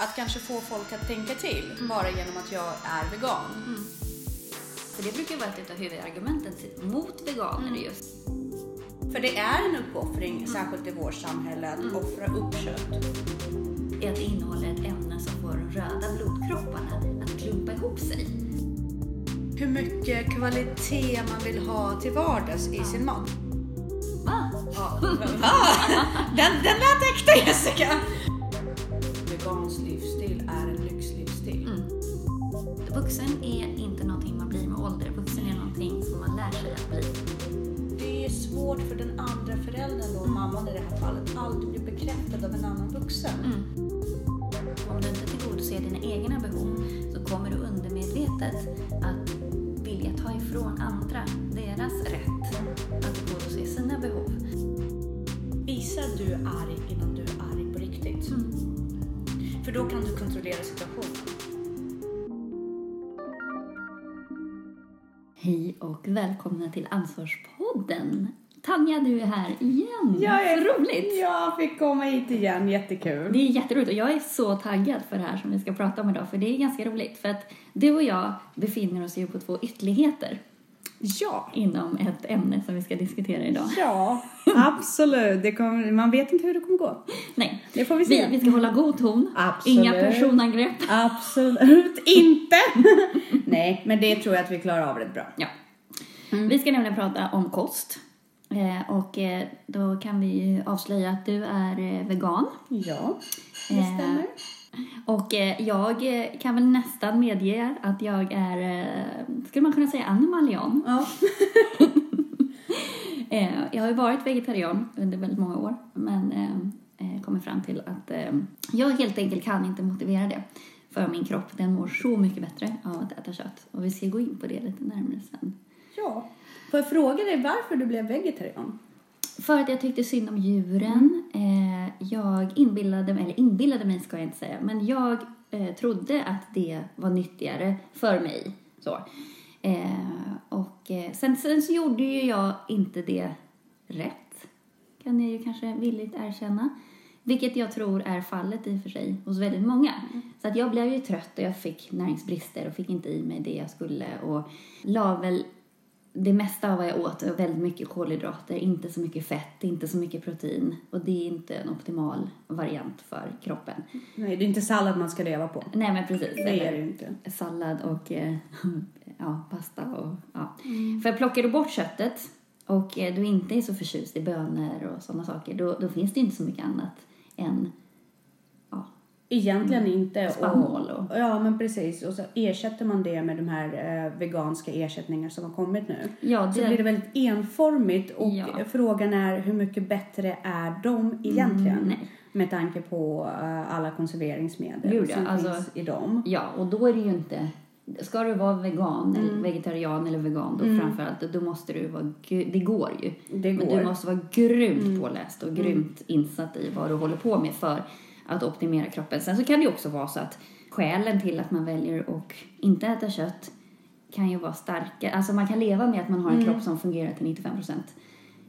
Att kanske få folk att tänka till bara genom att jag är vegan. För det brukar vara ett av huvudargumenten mot veganer just. För det är en uppoffring, särskilt i vårt samhälle, att offra upp kött. är att det innehåller ett ämne som får de röda blodkropparna att klumpa ihop sig. Hur mycket kvalitet man vill ha till vardags i sin mat. Va? Ja, den, den lät äkta Jessica! Vegansk livsstil är en lyxlivsstil. Vuxen är inte någonting man blir med ålder. Vuxen är någonting som man lär sig att bli. Det är svårt för den andra föräldern, då, mamman i det här fallet, alltid bli bekräftad av en annan vuxen. Om situationen. Hej och välkomna till Ansvarspodden. Tanja, du är här igen. Jag är, Så roligt! Jag fick komma hit igen, jättekul. Det är jätteroligt och jag är så taggad för det här som vi ska prata om idag för det är ganska roligt för att du och jag befinner oss ju på två ytterligheter Ja, inom ett ämne som vi ska diskutera idag. ja, absolut. Det kommer, man vet inte hur det kommer gå. Nej, Det får vi se. vi, vi ska hålla god ton. Absolut. Inga personangrepp. Absolut inte. Nej, men det tror jag att vi klarar av rätt bra. Ja. Vi ska nämligen prata om kost. Eh, och eh, då kan vi avslöja att du är eh, vegan. Ja, det Eh, stämmer. Och eh, jag eh, kan väl nästan medge att jag är, eh, skulle man kunna säga animalian. Ja. Jag har ju varit vegetarian under väldigt många år men kommer fram till att jag helt enkelt kan inte motivera det för min kropp. Den mår så mycket bättre av att äta kött. Och vi ska gå in på det lite närmare sen. ja. Får jag fråga dig varför du blev vegetarian? För att jag tyckte synd om djuren. Eh, jag inbillade mig, eller inbillade mig ska jag inte säga, men jag eh, trodde att det var nyttigare för mig. Så. Eh, och eh, sen, sen så gjorde ju jag inte det rätt, kan jag ju kanske villigt erkänna. Vilket jag tror är fallet i och för sig hos väldigt många. Så att jag blev ju trött och jag fick näringsbrister och fick inte i mig det jag skulle och la väl det mesta av vad jag åt var väldigt mycket kolhydrater, inte så mycket fett, inte så mycket protein. Och det är inte en optimal variant för kroppen. Nej, det är inte sallad man ska leva på. Nej men precis. Det är det ju inte. Sallad och eh, ja, pasta och ja. För plockar du bort köttet och eh, du inte är så förtjust i bönor och sådana saker, då, då finns det inte så mycket annat än Egentligen inte. Mm. Spannmål och- Ja, men precis. Och så ersätter man det med de här eh, veganska ersättningar som har kommit nu. Ja, Så det- blir det väldigt enformigt och Ja. frågan är hur mycket bättre är de egentligen? Mm. Med tanke på eh, alla konserveringsmedel Gud, som Alltså- finns i dem. Ja, och då är det ju inte... Ska du vara vegan, Mm. eller vegetarian eller vegan då framförallt, då- måste du vara... Det går ju. Det Men går. Mm. du måste vara grymt påläst och grymt insatt i vad du håller på med för att optimera kroppen. Sen så kan det ju också vara så att skälen till att man väljer att inte äta kött kan ju vara starka. Alltså man kan leva med att man har en kropp som fungerar till 95 procent.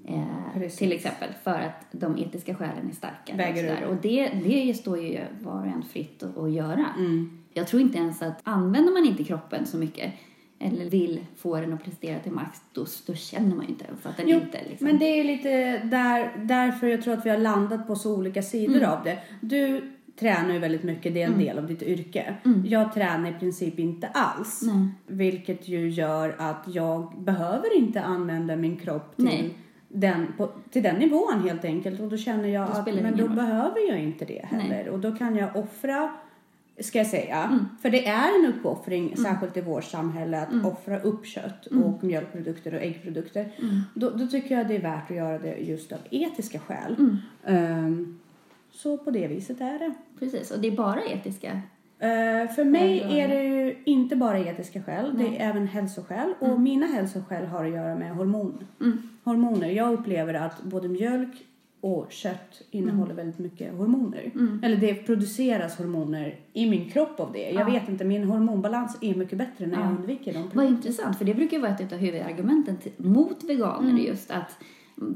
Eh, till exempel för att de etiska skälen är starka. Väger och, och det, det står ju var och en fritt att, att göra. Mm. Jag tror inte ens att använder man inte kroppen så mycket eller vill få den att prestera till max, då, då känner man ju inte ens att den Jo, inte liksom... Men det är lite där, därför jag tror att vi har landat på så olika sidor Mm. av det. Du tränar ju väldigt mycket, det är en del av ditt yrke. Jag tränar i princip inte alls. Mm. Nej. Vilket ju gör att jag behöver inte använda min kropp till, Nej. den, på, till den nivån helt enkelt. Och då känner jag Då att men då behöver jag inte det Nej. heller. Och då kan jag offra ska jag säga. Mm. För det är en uppoffring, särskilt i vårt samhälle, att offra upp kött Mm. och mjölkprodukter och äggprodukter. Då, då tycker jag det är värt att göra det just av etiska skäl. Mm. Ehm, så på det viset är det. Precis, och det är bara etiska. Eh, för mig är det ju inte bara etiska skäl, det Nej. är även hälsoskäl. Och mina hälsoskäl har att göra med hormon. Mm. hormoner. Jag upplever att både mjölk och kött innehåller väldigt mycket hormoner. Eller det produceras hormoner i min kropp av det. Jag Ja. vet inte, min hormonbalans är mycket bättre när jag Ja. undviker dem. Vad intressant, för det brukar vara ett av huvudargumenten mot veganer Mm. just att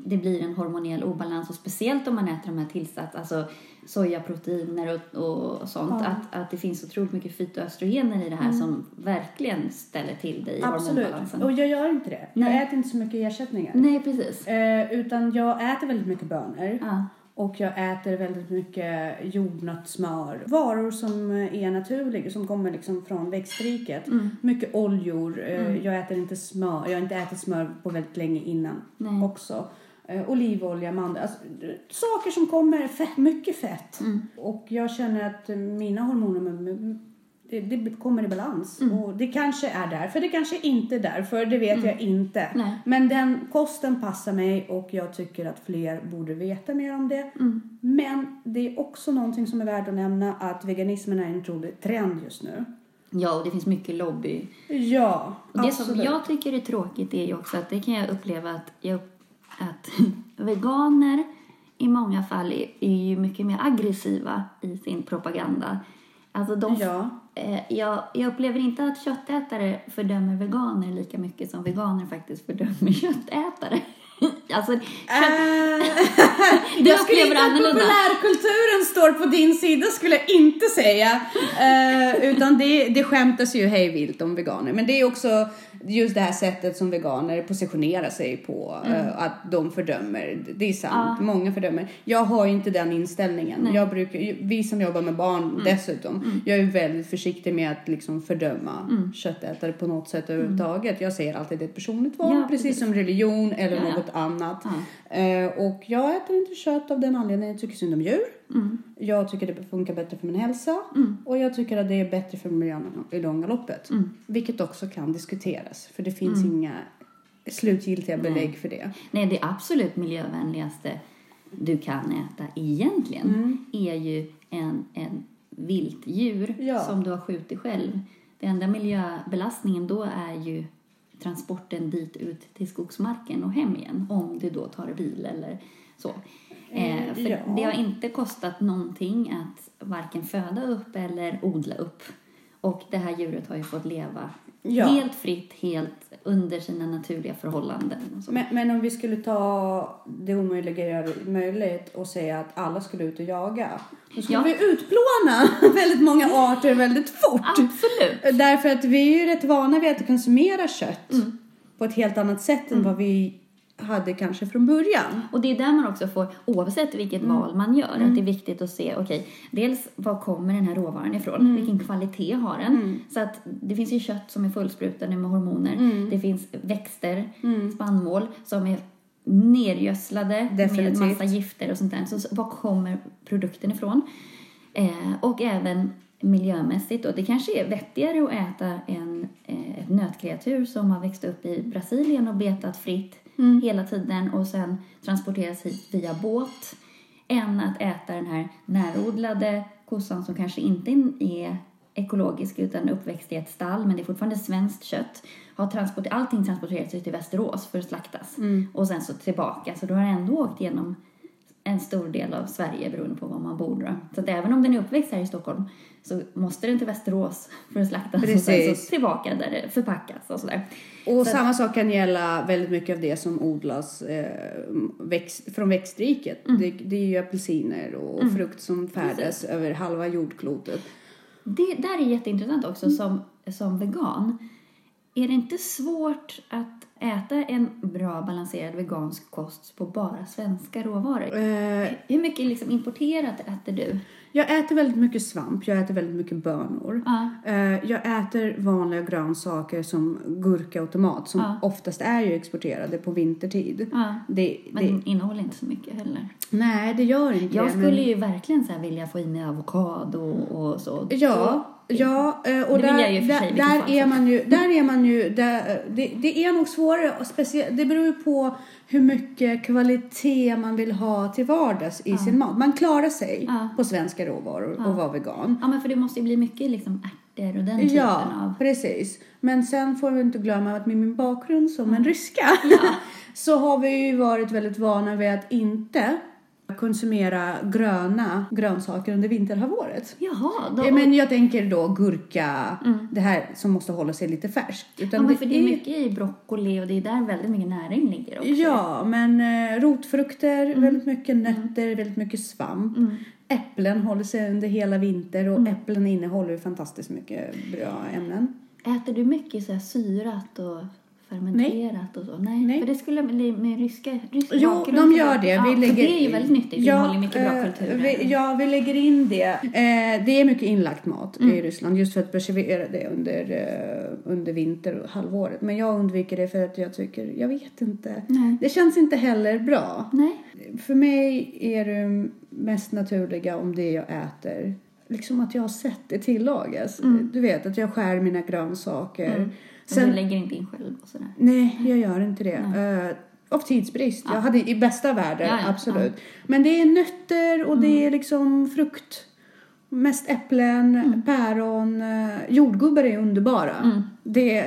det blir en hormonell obalans och speciellt om man äter de här tillsatt, alltså sojaproteiner och, och sånt, Ja. att, att det finns otroligt mycket fytoöstrogener i det här som verkligen ställer till det i Absolut. hormonbalansen. Och jag gör inte det. Nej. Jag äter inte så mycket ersättningar. Nej, precis. Eh, utan jag äter väldigt mycket bönor. Ja. Och jag äter väldigt mycket jordnötssmör. Varor som är naturliga, som kommer liksom från växtriket. Mm. Mycket oljor. Eh, Jag äter inte smör. Jag har inte ätit smör på väldigt länge innan Nej. också. Eh, olivolja, mandel. Alltså, saker som kommer, fett, mycket fett. Mm. Och jag känner att mina hormoner det, det kommer i balans. Mm. Och det kanske är därför, det kanske inte är därför, det vet jag inte. Mm. Nej. Men den kosten passar mig och jag tycker att fler borde veta mer om det. Mm. Men det är också någonting som är värt att nämna att veganismen är en otrolig trend just nu. Ja, och det finns mycket lobby. Ja, det som absolut. jag tycker är tråkigt är ju också att det kan jag uppleva att, jag, att veganer i många fall är, är ju mycket mer aggressiva i sin propaganda. Alltså de, Ja eh, jag, jag upplever inte att köttätare fördömer veganer lika mycket som veganer faktiskt fördömer köttätare. alltså, Du jag skulle inte annorlunda. populärkulturen står på din sida skulle jag inte säga. Eh, utan det, det skämtas ju hej vilt om veganer. Men det är också just det här sättet som veganer positionerar sig på. eh, att de fördömer. Det är sant, många fördömer. Jag har ju inte den inställningen. Jag brukar, vi som jobbar med barn dessutom. Jag är väldigt försiktig med att liksom fördöma köttätare på något sätt överhuvudtaget. Jag säger alltid det är ett personligt val. Ja, precis precis. som religion eller Ja, ja. Något annat. Eh, och jag äter inte kött av den anledningen. Jag tycker synd om djur. Mm. Jag tycker det funkar bättre för min hälsa. Och jag tycker att det är bättre för miljön i långa loppet. Mm. Vilket också kan diskuteras. För det finns inga slutgiltiga belägg för det. Nej, det absolut miljövänligaste du kan äta egentligen är ju en, en viltdjur Ja. som du har skjutit själv. Den enda miljöbelastningen då är ju transporten dit ut till skogsmarken och hem igen om du då tar bil eller så. Eh, Eh, för ja. det har inte kostat någonting att varken föda upp eller odla upp. Och det här djuret har ju fått leva Ja. helt fritt, helt under sina naturliga förhållanden. Men, men om vi skulle ta det omöjliga möjligt och säga att alla skulle ut och jaga. Då skulle Ja. vi utplåna väldigt många arter väldigt fort. Absolut. Därför att vi är ju rätt vana vid att konsumera kött Mm. på ett helt annat sätt än vad vi hade kanske från början. Och det är där man också får, oavsett vilket val man gör, att det är viktigt att se, okej, dels var kommer den här råvaran ifrån? Vilken kvalitet har den? Så att det finns ju kött som är fullsprutade med hormoner. Det finns växter, spannmål som är nergödslade Definitivt. med massa gifter och sånt där. Så, så var kommer produkten ifrån? Eh, och även miljömässigt. Och det kanske är vettigare att äta en, eh, ett nötkreatur som har växt upp i Brasilien och betat fritt hela tiden och sen transporteras hit via båt än att äta den här närodlade kossan som kanske inte är ekologisk utan uppväxt i ett stall men det är fortfarande svenskt kött. Har transport, allting transporterats ut till Västerås för att slaktas och sen så tillbaka. Så du har ändå åkt genom en stor del av Sverige beroende på var man bor. Då. Så att även om den är uppväxt här i Stockholm så måste den till Västerås för att slaktas och sen Precis. så tillbaka där det förpackas och sådär. Och Så- samma sak kan gälla väldigt mycket av det som odlas eh, växt, från växtriket. Mm. Det, det är ju apelsiner och frukt som färdas över halva jordklotet. Det där är jätteintressant också som, som vegan. Är det inte svårt att äta en bra balanserad vegansk kost på bara svenska råvaror? Eh, Hur mycket liksom importerat äter du? jag äter väldigt mycket svamp, jag äter väldigt mycket bönor. Ja. Eh, jag äter vanliga grönsaker som gurka och tomat som Ja. oftast är ju exporterade på vintertid. Ja. Det, Men det, innehåller inte så mycket heller. nej, det gör inte Jag det. skulle men- ju verkligen så vilja få i mig avokado och så. Ja, ja eh, och där, där, där är man ju, där är man ju, där, det, det är nog svårare, och speciellt, det beror ju på hur mycket kvalitet man vill ha till vardags i sin mat. Man klarar sig Ja. på svenska råvaror och vara vegan. Ja, men för det måste ju bli mycket liksom ärtor och den typen Ja, av... precis. Men sen får vi inte glömma att med min bakgrund som en ryska så har vi ju varit väldigt vana vid att inte konsumera gröna grönsaker under vinterhalvåret. Jaha, då, Men jag tänker då gurka, det här som måste hålla sig lite färskt. ja, men för det är mycket i broccoli och det är där väldigt mycket näring ligger också. Ja, men eh, rotfrukter, Mm. väldigt mycket nötter, väldigt mycket svamp. Äpplen håller sig under hela vinter och Mm. äpplen innehåller ju fantastiskt mycket bra ämnen. Äter du mycket så syrat och fermenterat och så? Nej. Nej. För det skulle bli med ryska, rysk Jo, de gör det. Ja, vi lägger, det är ju väldigt nyttigt. Det innehåller mycket bra eh, kulturer. Vi, ja, vi lägger in det. Eh, det är mycket inlagt mat Mm. i Ryssland just för att preservera det under, eh, under vinterhalvåret. Men jag undviker det för att jag tycker, jag vet inte. Nej. Det känns inte heller bra. Nej. För mig är det mest naturliga om det jag äter. Liksom att jag har sett det tillagas. Du vet att jag skär mina grönsaker. Mm. Sen, du lägger inte in själv och sådär. nej, jag gör inte det. Eh, av tidsbrist. Jag hade i bästa världen, Ja, ja, absolut. Men det är nötter och det är liksom frukt. Mest äpplen, päron, eh, jordgubbar är underbara. Det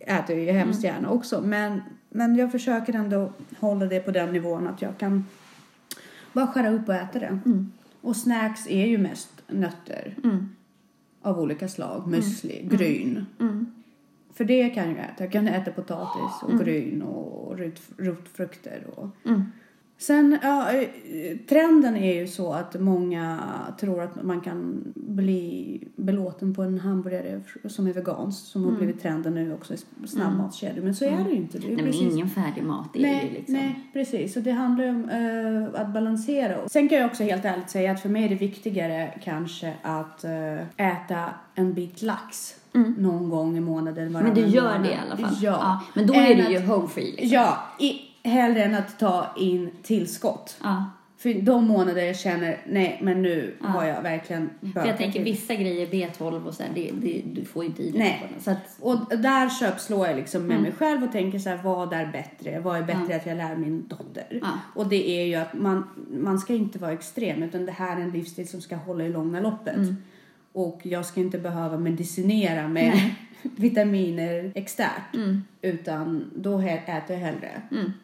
äter jag ju hemskt gärna också. Men, men jag försöker ändå hålla det på den nivån att jag kan bara skära upp och äta det. Och snacks är ju mest nötter Mm. av olika slag. Müsli, gryn. Mm. För det kan jag äta. Jag kan äta potatis och gryn och rot, rotfrukter. Och. Mm. Sen, ja, eh, trenden är ju så att många tror att man kan bli belåten på en hamburgare som är vegansk. Som har blivit trenden nu också i snabbmatskedjor. Men så är det ju inte. Det är Nej, men ingen färdig mat. Är Nej, ju liksom... nej, precis. Så det handlar ju om eh, att balansera. Sen kan jag också helt ärligt säga att för mig är det viktigare kanske att eh, äta en bit lax någon gång i månaden. Mm. Men du gör månad. det i alla fall? Ja. Men då är det ju home free. Liksom. Ja, i, hellre än att ta in tillskott. Ja. För de månader jag känner, nej men nu har jag verkligen För jag tänker till. vissa grejer, B12 och så här, det, det, du får inte i dig Nej. på den. Så att, Och där köpslår jag liksom Mm. med mig själv och tänker så här, vad är bättre? Vad är bättre att jag lär min dotter? Ja. Och det är ju att man, man ska inte vara extrem utan det här är en livsstil som ska hålla i långa loppet. Mm. Och jag ska inte behöva medicinera med vitaminer externt. Mm. Utan då äter jag hellre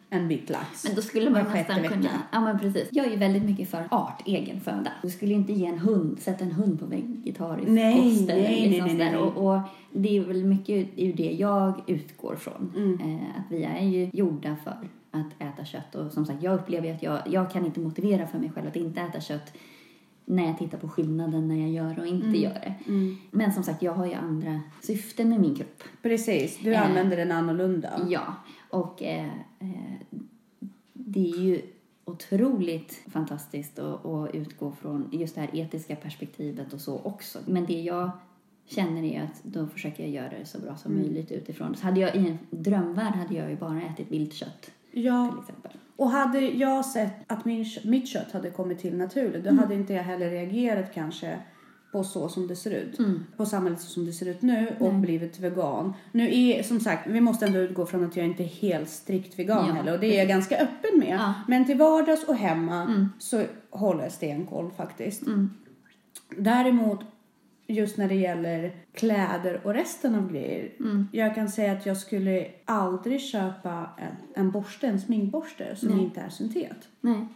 en bit lax. men då skulle man nästan vecka. kunna... Ja, men precis. Jag är ju väldigt mycket för art, egen föda. Du skulle inte ge en hund, sätta en hund på vegetarisk Nej, kost. eller nej, liksom nej, nej, nej. Och, och det är väl mycket ur det jag utgår från. Mm. Eh, att vi är ju gjorda för att äta kött. Och som sagt, jag upplever att jag, jag kan inte motivera för mig själv att inte äta kött när jag tittar på skillnaden när jag gör och inte gör det. Men som sagt, jag har ju andra syften med min kropp. Precis, du Eh. använder den annorlunda. Ja, och eh, eh, det är ju otroligt fantastiskt att, att utgå från just det här etiska perspektivet och så också. Men det jag känner är att då försöker jag göra det så bra som möjligt utifrån. Så hade jag i en drömvärld hade jag ju bara ätit viltkött Ja, till exempel. Och hade jag sett att min, mitt kött hade kommit till naturligt då hade inte jag heller reagerat kanske på så som det ser ut. På samhället som det ser ut nu och blivit vegan. Nu är, som sagt, vi måste ändå utgå från att jag inte är helt strikt vegan Ja, heller och det är jag ganska öppen med. Ja. Men till vardags och hemma så håller jag stenkoll faktiskt. Däremot just när det gäller kläder och resten av grejer. Jag kan säga att jag skulle aldrig köpa en, en borste, en sminkborste som Nej. inte är syntet. Nej.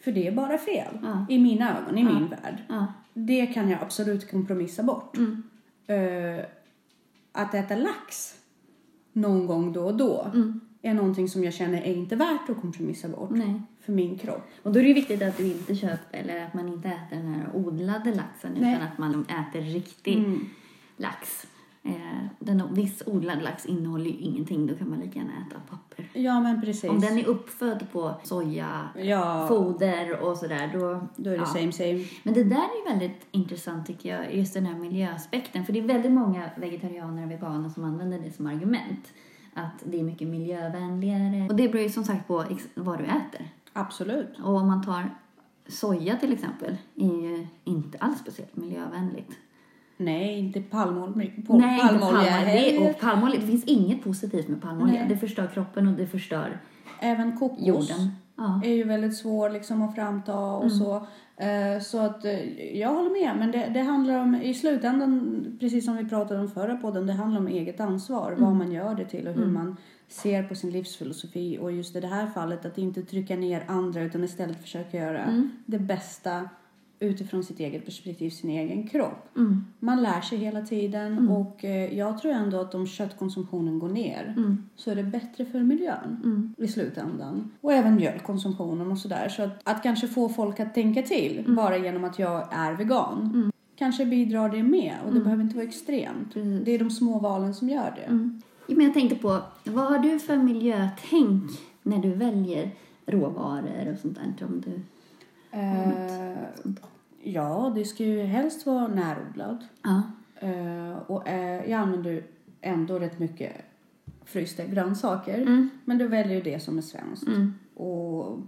För det är bara fel. Ja. I mina ögon, i min värld. Ja. Det kan jag absolut kompromissa bort. Eh, att äta lax någon gång då och då är någonting som jag känner är inte värt att kompromissa bort Nej. För min kropp. Och då är det ju viktigt att du inte köper, eller att man inte äter den här odlade laxen Nej. utan att man äter riktig lax. Eh, den, viss odlad lax innehåller ju ingenting, då kan man lika gärna äta papper. Ja, men precis. Om den är uppfödd på soja, Ja. foder och sådär, då... Då är det ja. same same. Men det där är ju väldigt intressant tycker jag, just den här miljöaspekten. För det är väldigt många vegetarianer och veganer som använder det som argument. Att det är mycket miljövänligare. Och det beror ju som sagt på vad du äter. Absolut. Och om man tar soja till exempel, är ju inte alls speciellt miljövänligt. Nej, inte palmolja. Nej, inte palmolja och palmolja. det finns inget positivt med palmolja. Nej. Det förstör kroppen och det förstör Även kokos. jorden. Ja. är ju väldigt svår liksom att framta och så. Eh, Så att eh, jag håller med. Men det, det handlar om, i slutändan, precis som vi pratade om förra podden, det handlar om eget ansvar. Vad man gör det till och hur man ser på sin livsfilosofi. Och just i det här fallet att inte trycka ner andra utan istället försöka göra det bästa utifrån sitt eget perspektiv, sin egen kropp. Man lär sig hela tiden och eh, jag tror ändå att om köttkonsumtionen går ner så är det bättre för miljön i slutändan. Och även mjölkkonsumtionen och sådär. Så att, att kanske få folk att tänka till bara genom att jag är vegan. Kanske bidrar det med och det behöver inte vara extremt. Det är de små valen som gör det. Men jag tänkte på, vad har du för miljötänk när du väljer råvaror och sånt där? Om du... Eh, ja, det ska ju helst vara närodlat. Ja. Eh, och eh, jag använder ändå rätt mycket frysta grönsaker. Mm. Men du väljer ju det som är svenskt. Och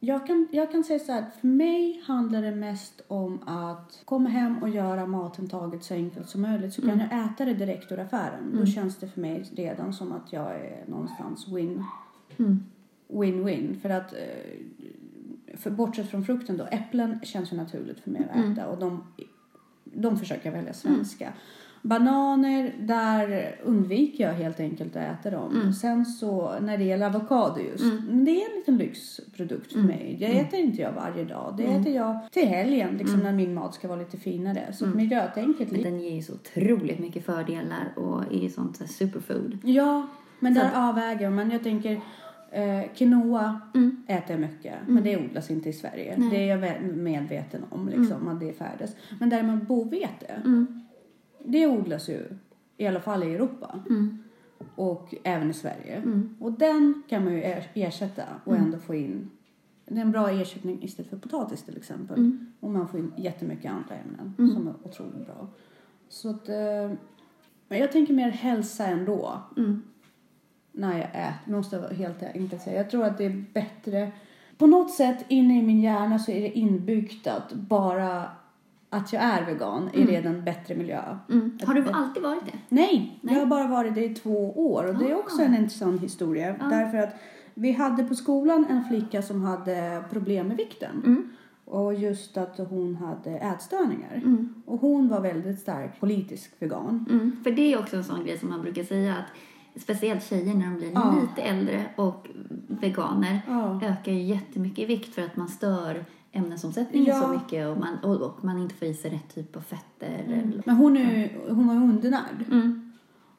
jag kan, jag kan säga så här, för mig handlar det mest om att komma hem och göra matintaget så enkelt som möjligt. Så kan jag äta det direkt ur affären. Då känns det för mig redan som att jag är någonstans win. Win-win. För att eh, för bortsett från frukten då, äpplen känns ju naturligt för mig att äta och de, de försöker välja svenska. Bananer, där undviker jag helt enkelt att äta dem. Sen så när det gäller avokado just, men det är en liten lyxprodukt för mig. Det äter inte jag varje dag. Det äter jag till helgen liksom när min mat ska vara lite finare. Så miljötänket ligger Den ger ju så otroligt mycket fördelar och är ju sånt så superfood. Ja, men där avväger jag. Men jag tänker eh, quinoa äter jag mycket. Men det odlas inte i Sverige. Det är jag medveten om liksom att det färdas. Men däremot bovete. Det odlas ju i alla fall i Europa. Och även i Sverige. Och den kan man ju er- ersätta och ändå få in det är en bra ersättning istället för potatis till exempel. Och man får in jättemycket andra ämnen som är otroligt bra. Så att, eh, men jag tänker mer hälsa ändå. När jag äter, måste jag helt enkelt säga. Jag tror att det är bättre. På något sätt inne i min hjärna så är det inbyggt att bara att jag är vegan är redan bättre miljö. Mm. Har du alltid varit det? Nej, jag har bara varit det i två år och det är också en intressant historia. Därför att vi hade på skolan en flicka som hade problem med vikten. Och just att hon hade ätstörningar. Och hon var väldigt stark politisk vegan. Mm. För det är också en sån grej som man brukar säga att speciellt tjejer när de blir Ja. lite äldre och veganer Ja. ökar ju jättemycket i vikt för att man stör ämnesomsättningen Ja. så mycket och man, och, och man inte får i sig rätt typ av fetter. Eller, Men hon, är, hon var undernärd. mm.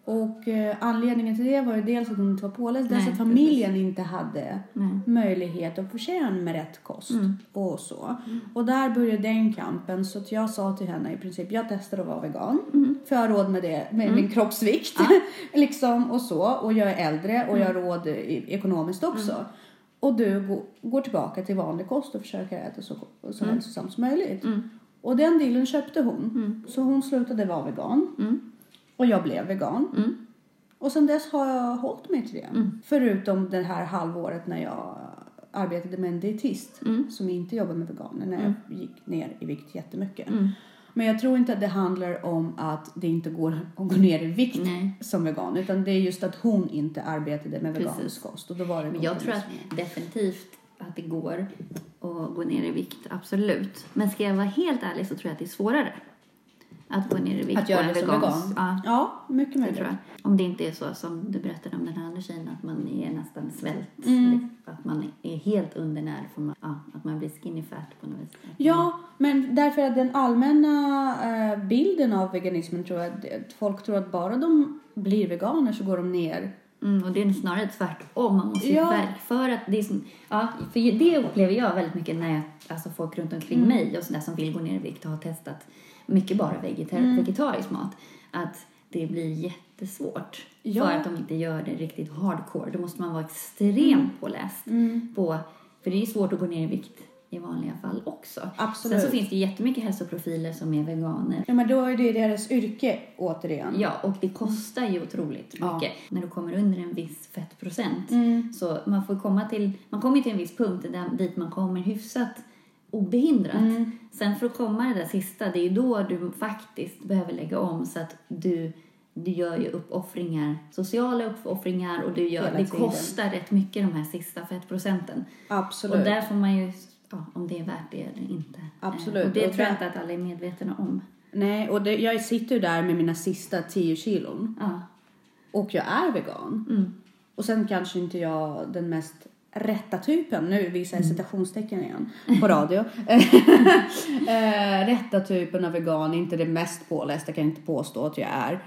Och eh, anledningen till det var ju dels att hon inte var påläst, dels att familjen inte hade Nej. möjlighet att förse henne med rätt kost Mm. och så. Och där började den kampen så att jag sa till henne i princip, jag testar att vara vegan. Mm. För jag har råd med det, med min kroppsvikt. liksom och så. Och jag är äldre och jag har Mm. råd ekonomiskt också. Och du går, går tillbaka till vanlig kost och försöker äta så, så Mm. hälsosamt som möjligt. Och den dealen köpte hon. Så hon slutade vara vegan. Och jag blev vegan. Och sen dess har jag hållit mig till det. Förutom det här halvåret när jag arbetade med en dietist som inte jobbar med veganer när jag gick ner i vikt jättemycket. Men jag tror inte att det handlar om att det inte går att gå ner i vikt Nej. som vegan. Utan det är just att hon inte arbetade med Precis. vegansk kost. Och då var det Men jag tror som- att definitivt att det går att gå ner i vikt, absolut. Men ska jag vara helt ärlig så tror jag att det är svårare att gå ner i vikt Att göra på en det vegan? Ja, Ja, mycket möjligt. Om det inte är så som du berättade om den här andra tjejen, att man är nästan svält. Mm. liksom, Att man är helt undernärd, för man, ja, att man blir skinny fat på något vis. Ja, men därför att den allmänna eh, bilden av veganismen tror jag att folk tror att bara de blir veganer så går de ner. Mm, och det är snarare tvärtom. Man måste Ja. för att det är som, ja, för det upplever jag väldigt mycket när jag, alltså folk runt omkring Mm. mig och sådär som vill gå ner i vikt och har testat mycket bara vegetar- Mm. vegetarisk mat. Att det blir jättesvårt. Ja. För att de inte gör det riktigt hardcore. Då måste man vara extremt påläst på, för det är svårt att gå ner i vikt i vanliga fall också. Absolut. Sen så finns det jättemycket hälsoprofiler som är veganer. Ja, men då är det deras yrke återigen. Ja, och det kostar ju otroligt Ja. mycket när du kommer under en viss fettprocent. Mm. Så man får komma till, man kommer till en viss punkt där, dit man kommer hyfsat obehindrat. Mm. Sen för att komma det där sista, det är ju då du faktiskt behöver lägga om så att du du gör ju uppoffringar, sociala uppoffringar och du gör, det kostar rätt mycket de här sista fettprocenten. Absolut. Och där får man ju, ja, om det är värt det eller inte. Absolut. Eh, Och det Och tror jag inte att alla är medvetna om. Nej, och det, jag sitter ju där med mina sista 10 kilon. Ja. Och jag är vegan. Mm. Och sen kanske inte jag den mest rätta typen, nu visar jag Mm. citationstecken igen på radio. eh, rätta typen av vegan, inte det mest pålästa kan jag inte påstå att jag är.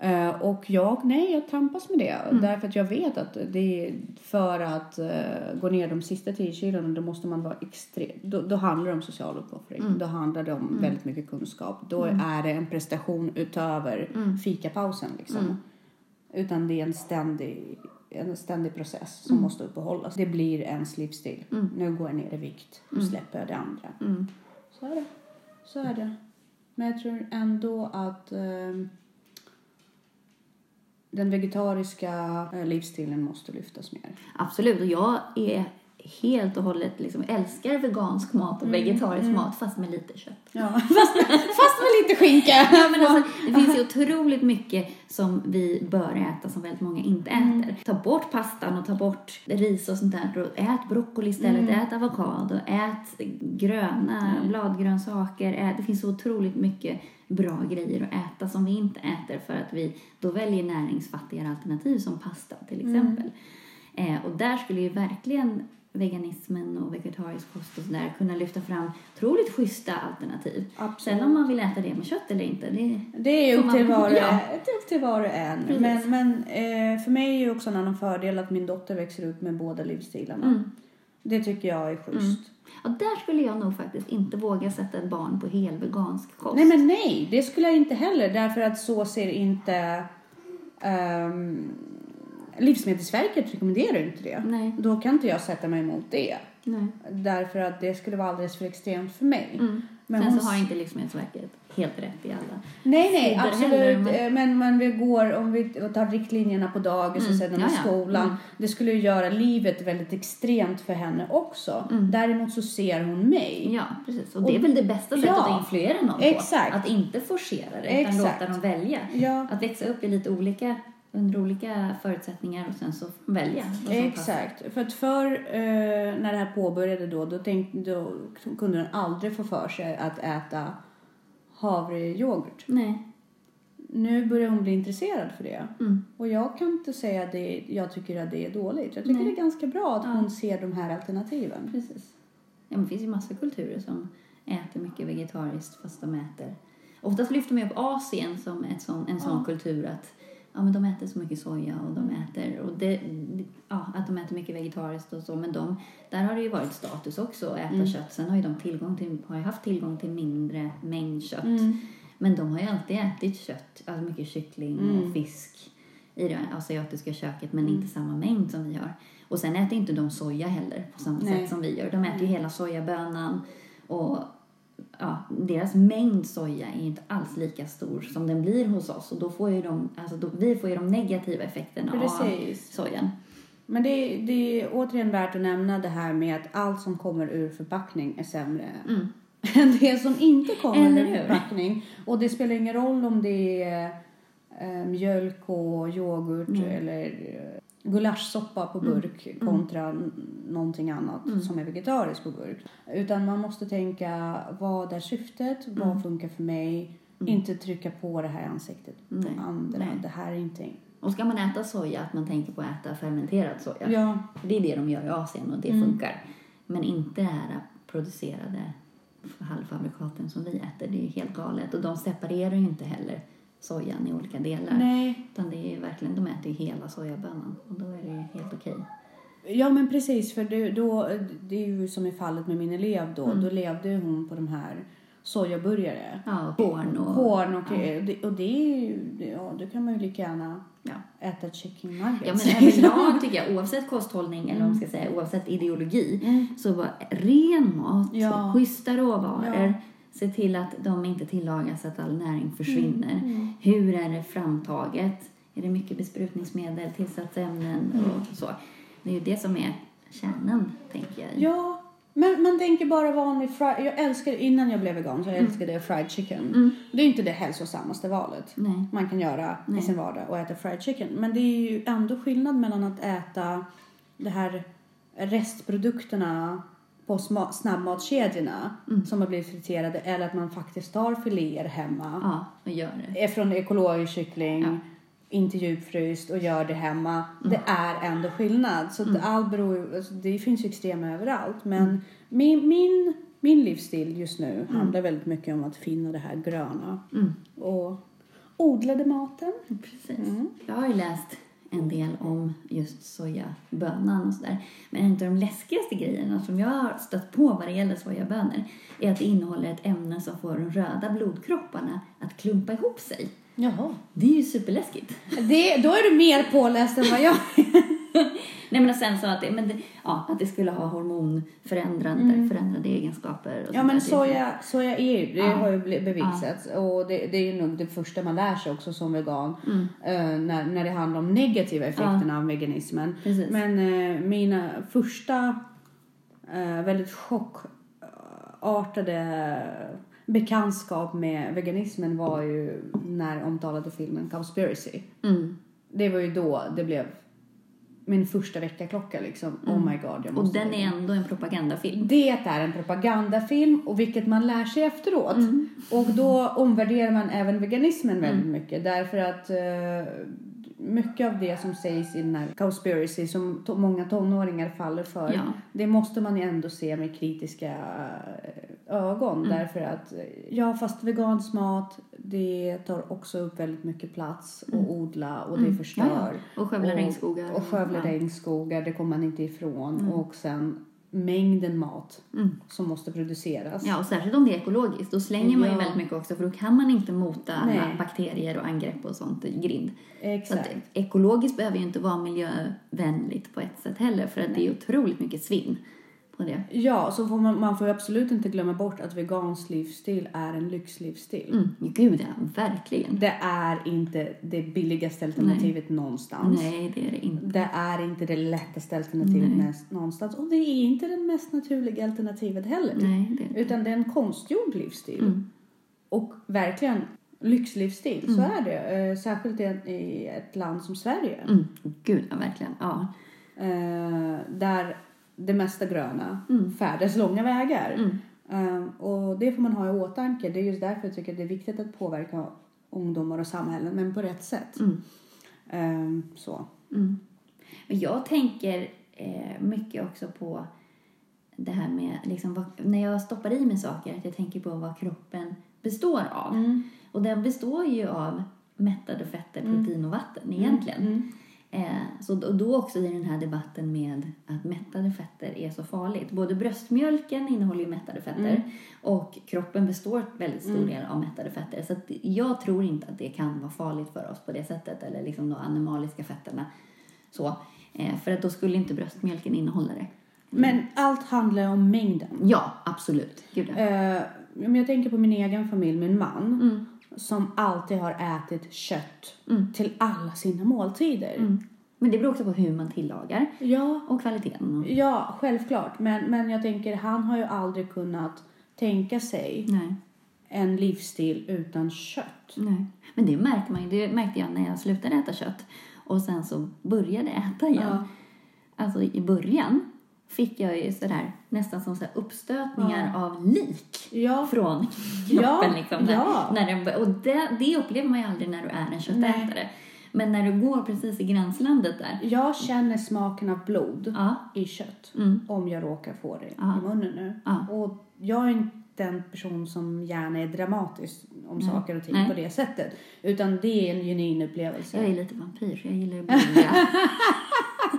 Eh, och jag, nej, jag tampas med det. Mm. Därför att jag vet att det är för att eh, gå ner de sista 10 kilona, då måste man vara extrem. Då, då handlar det om social uppoffring. Mm. Då handlar det om väldigt mycket kunskap. Då är det en prestation utöver Mm. fikapausen liksom. Utan det är en ständig, en ständig process som måste uppehållas. Det blir ens livsstil. Nu går jag ner i vikt. Nu släpper jag det andra. Mm. Så är det. Så är det. Men jag tror ändå att ehm, den vegetariska eh, livsstilen måste lyftas mer. Absolut, och jag är helt och hållet liksom älskar vegansk mat och vegetarisk mat fast med lite kött. Ja. fast, fast med lite skinka. Ja, men alltså, det finns ju otroligt mycket som vi bör äta som väldigt många inte äter. Ta bort pastan och ta bort ris och sånt där. Och ät broccoli istället, ät avokado, ät gröna bladgrönsaker. Ät, det finns så otroligt mycket bra grejer att äta som vi inte äter för att vi då väljer näringsfattigare alternativ som pasta till exempel. Eh, och där skulle ju verkligen veganismen och vegetarisk kost och sådär kunna lyfta fram otroligt schyssta alternativ. Absolut. Sen om man vill äta det med kött eller inte, det Det är upp till man- var ja. det är upp till var och en. Precis. Men, men eh, för mig är ju också en annan fördel att min dotter växer upp med båda livsstilarna. Mm. Det tycker jag är schysst. Ja, där skulle jag nog faktiskt inte våga sätta ett barn på helvegansk kost. Nej men nej, det skulle jag inte heller därför att så ser inte ehm, Livsmedelsverket rekommenderar inte det. Nej. Då kan inte jag sätta mig emot det. Nej. Därför att det skulle vara alldeles för extremt för mig. Mm. Men Sen hon så har inte Livsmedelsverket helt rätt i alla. Nej, nej, absolut. heller, men- men... Men, vi går, om vi tar riktlinjerna på dagis och Mm, sedan ja, i skolan. Mm. Det skulle ju göra livet väldigt extremt för henne också. Mm. Däremot så ser hon mig. Ja, precis. Och det är väl det bästa sättet Ja, att influera någon exakt. på. Att inte forcera det, utan Exakt. låta dem välja. Ja, Att växa upp i lite olika, under olika förutsättningar och sen så välja. passar. exakt. För att för eh, när det här påbörjade då, då, tänkte, då kunde hon aldrig få för sig att äta havrejoghurt. Nej. Nu börjar hon bli intresserad för det. Mm. Och jag kan inte säga att det, jag tycker att det är dåligt. Jag tycker Nej. det är ganska bra att Ja. hon ser de här alternativen. Precis. Ja, men det finns ju massa kulturer som äter mycket vegetariskt fast de äter... Oftast lyfter man upp Asien som ett sån, en sån Ja. kultur att ja, men de äter så mycket soja och de äter... Och det, ja, att de äter mycket vegetariskt och så. Men de, där har det ju varit status också att äta Mm. kött. Sen har ju de tillgång till, har haft tillgång till mindre mängd kött. Mm. Men de har ju alltid ätit kött, alltså mycket kyckling Mm. och fisk i det asiatiska köket men Mm. inte samma mängd som vi har. Och sen äter inte de soja heller på samma Nej. sätt som vi gör. De äter ju hela sojabönan och ja, deras mängd soja är inte alls lika stor som den blir hos oss och då får ju de, alltså då, vi får ju de negativa effekterna av Precis. sojan. Men det, är- det är återigen värt att nämna det här med att allt som kommer ur förpackning är sämre Mm. än det som inte kommer Eller ur förpackning. Och det spelar ingen roll om det är eh, mjölk och yoghurt Mm. eller eh, gulaschsoppa på burk kontra n- någonting annat Mm. som är vegetariskt på burk. Utan man måste tänka vad är syftet, Mm. vad funkar för mig, inte trycka på det här i ansiktet på andra. nej. Det här är inte... Och ska man äta soja, att man tänker på att äta fermenterad soja. Ja. För det är det de gör i Asien och det Mm. funkar. Men inte det här producerade halvfabrikaten som vi äter. Det är ju helt galet. Och de separerar ju inte heller sojan i olika delar. Nej, Utan det är verkligen, de äter ju hela sojabönan. Och då är det helt okej. Ja men precis för det, då, det är ju som i fallet med min elev då. Mm. Då levde hon på de här sojaburgare. Ja, korn och... Korn och, ja. det, och det är ju, ja då kan man ju lika gärna Ja. äta chicken nuggets. Ja men överlag tycker jag, oavsett kosthållning eller vad man ska säga, oavsett ideologi, Mm. så bara ren mat, Ja. schyssta råvaror, Ja. Se till att de inte tillagas att all näring försvinner. Mm. Hur är det framtaget? Är det mycket besprutningsmedel, tillsatsämnen Mm. och så? Det är ju det som är kärnan, tänker jag. Ja, Men man tänker bara vanlig fried... Jag älskar, innan jag blev vegan så jag älskade jag fried chicken. Det är inte det hälsosammaste valet Nej. man kan göra i sin vardag och äta fried chicken. Men det är ju ändå skillnad mellan att äta det här restprodukterna på snabbmatskedjorna som har blivit friterade eller att man faktiskt tar filéer hemma. Ja, och gör det. Är från ekologisk kyckling, Ja. inte djupfryst och gör det hemma. Det är ändå skillnad. Så att allt beror alltså det finns ju extrema överallt. Men min, min, min livsstil just nu handlar väldigt mycket om att finna det här gröna. Och odlade maten. Precis. Jag har ju läst en del om just sojabönan och sådär. Men en av de läskigaste grejerna som jag har stött på vad det gäller sojabönor är att det innehåller ett ämne som får de röda blodkropparna att klumpa ihop sig. Jaha. Det är ju superläskigt. Det, då är du mer påläst än vad jag Nej men och sen så att det, men det, ja, att det skulle ha hormonförändrande förändrade egenskaper. Ja men soja, soja är ju, det Ja. har ju bevisats och det, det är ju nog det första man lär sig också som vegan Mm. eh, när, när det handlar om negativa effekterna av veganismen. Precis. Men eh, mina första eh, väldigt chockartade bekantskap med veganismen var ju när omtalade filmen Cowspiracy. Mm. Det var ju då det blev min första väckarklocka liksom. Oh my god, jag Mm. Och måste den är ändå en propagandafilm. det är en propagandafilm och vilket man lär sig efteråt. Mm. Och då omvärderar man även veganismen väldigt mycket därför att eh, mycket av det som sägs i den här Cowspiracy som to- många tonåringar faller för Ja. det måste man ju ändå se med kritiska eh, ögon Mm. därför att eh, ja fast vegansk mat det tar också upp väldigt mycket plats att odla och det förstör. Mm. Ja, ja. Och skövla regnskogar. Och skövla. Mm. regnskogar, det kommer man inte ifrån. Och sen mängden mat som måste produceras. Ja, och särskilt om det är ekologiskt. Då slänger man ju Ja. väldigt mycket också för då kan man inte mota alla Nej. bakterier och angrepp och sånt i grind. Så Exakt. att ekologiskt behöver ju inte vara miljövänligt på ett sätt heller för att det är otroligt mycket svinn på det. Ja, så får man, man får absolut inte glömma bort att vegansk livsstil är en lyxlivsstil. Mm, gud ja, verkligen. Det är inte det billigaste alternativet någonstans. Nej, det är det inte. Det är inte det lättaste alternativet någonstans. Och det är inte det mest naturliga alternativet heller. Nej, det är det. Utan det är en konstgjord livsstil. Och verkligen lyxlivsstil, så är det. Eh, särskilt i, i ett land som Sverige. Mm, gud ja, verkligen. Ja. Eh, där det mesta gröna Mm. färdas långa vägar. Eh, och det får man ha i åtanke. Det är just därför jag tycker att det är viktigt att påverka ungdomar och samhällen, men på rätt sätt. Mm. Eh, så. Men jag tänker eh, mycket också på det här med, liksom, vad, när jag stoppar i mig saker, att jag tänker på vad kroppen består av. Och den består ju av mättade fetter, protein och vatten egentligen. Eh, så då, då också i den här debatten med att mättade fetter är så farligt. Både bröstmjölken innehåller ju mättade fetter och kroppen består väldigt stor del av mättade fetter. Så att jag tror inte att det kan vara farligt för oss på det sättet, eller liksom de animaliska fetterna. Så, eh, för att då skulle inte bröstmjölken innehålla det. Men allt handlar om mängden. Ja, absolut. Gud ja. Eh, men jag tänker på min egen familj, min man. Mm. Som alltid har ätit kött till alla sina måltider. Mm. Men det beror också på hur man tillagar Ja, och kvaliteten. Och, ja, självklart. Men, men jag tänker, han har ju aldrig kunnat tänka sig nej. en livsstil utan kött. Nej. Men det märker man ju. Det märkte jag när jag slutade äta kött och sen så började äta igen. Ja. Alltså i början fick jag ju sådär nästan som så här uppstötningar av lik Ja, från kroppen. Ja, liksom, ja. när den, och det, det upplever man ju aldrig när du är en köttätare. Men när du går precis i gränslandet där. jag känner smaken av blod Ja, i kött. Mm. Om jag råkar få det Ja. i munnen nu. Ja. Och jag är inte en person som gärna är dramatisk om saker och ting Nej. på det sättet. Utan det är en genuin upplevelse. jag är lite vampyr jag gillar att.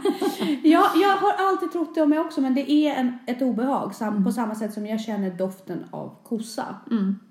Ja, jag har alltid trott det om mig också, men det är en, ett obehag. Sam, På samma sätt som jag känner doften av kossa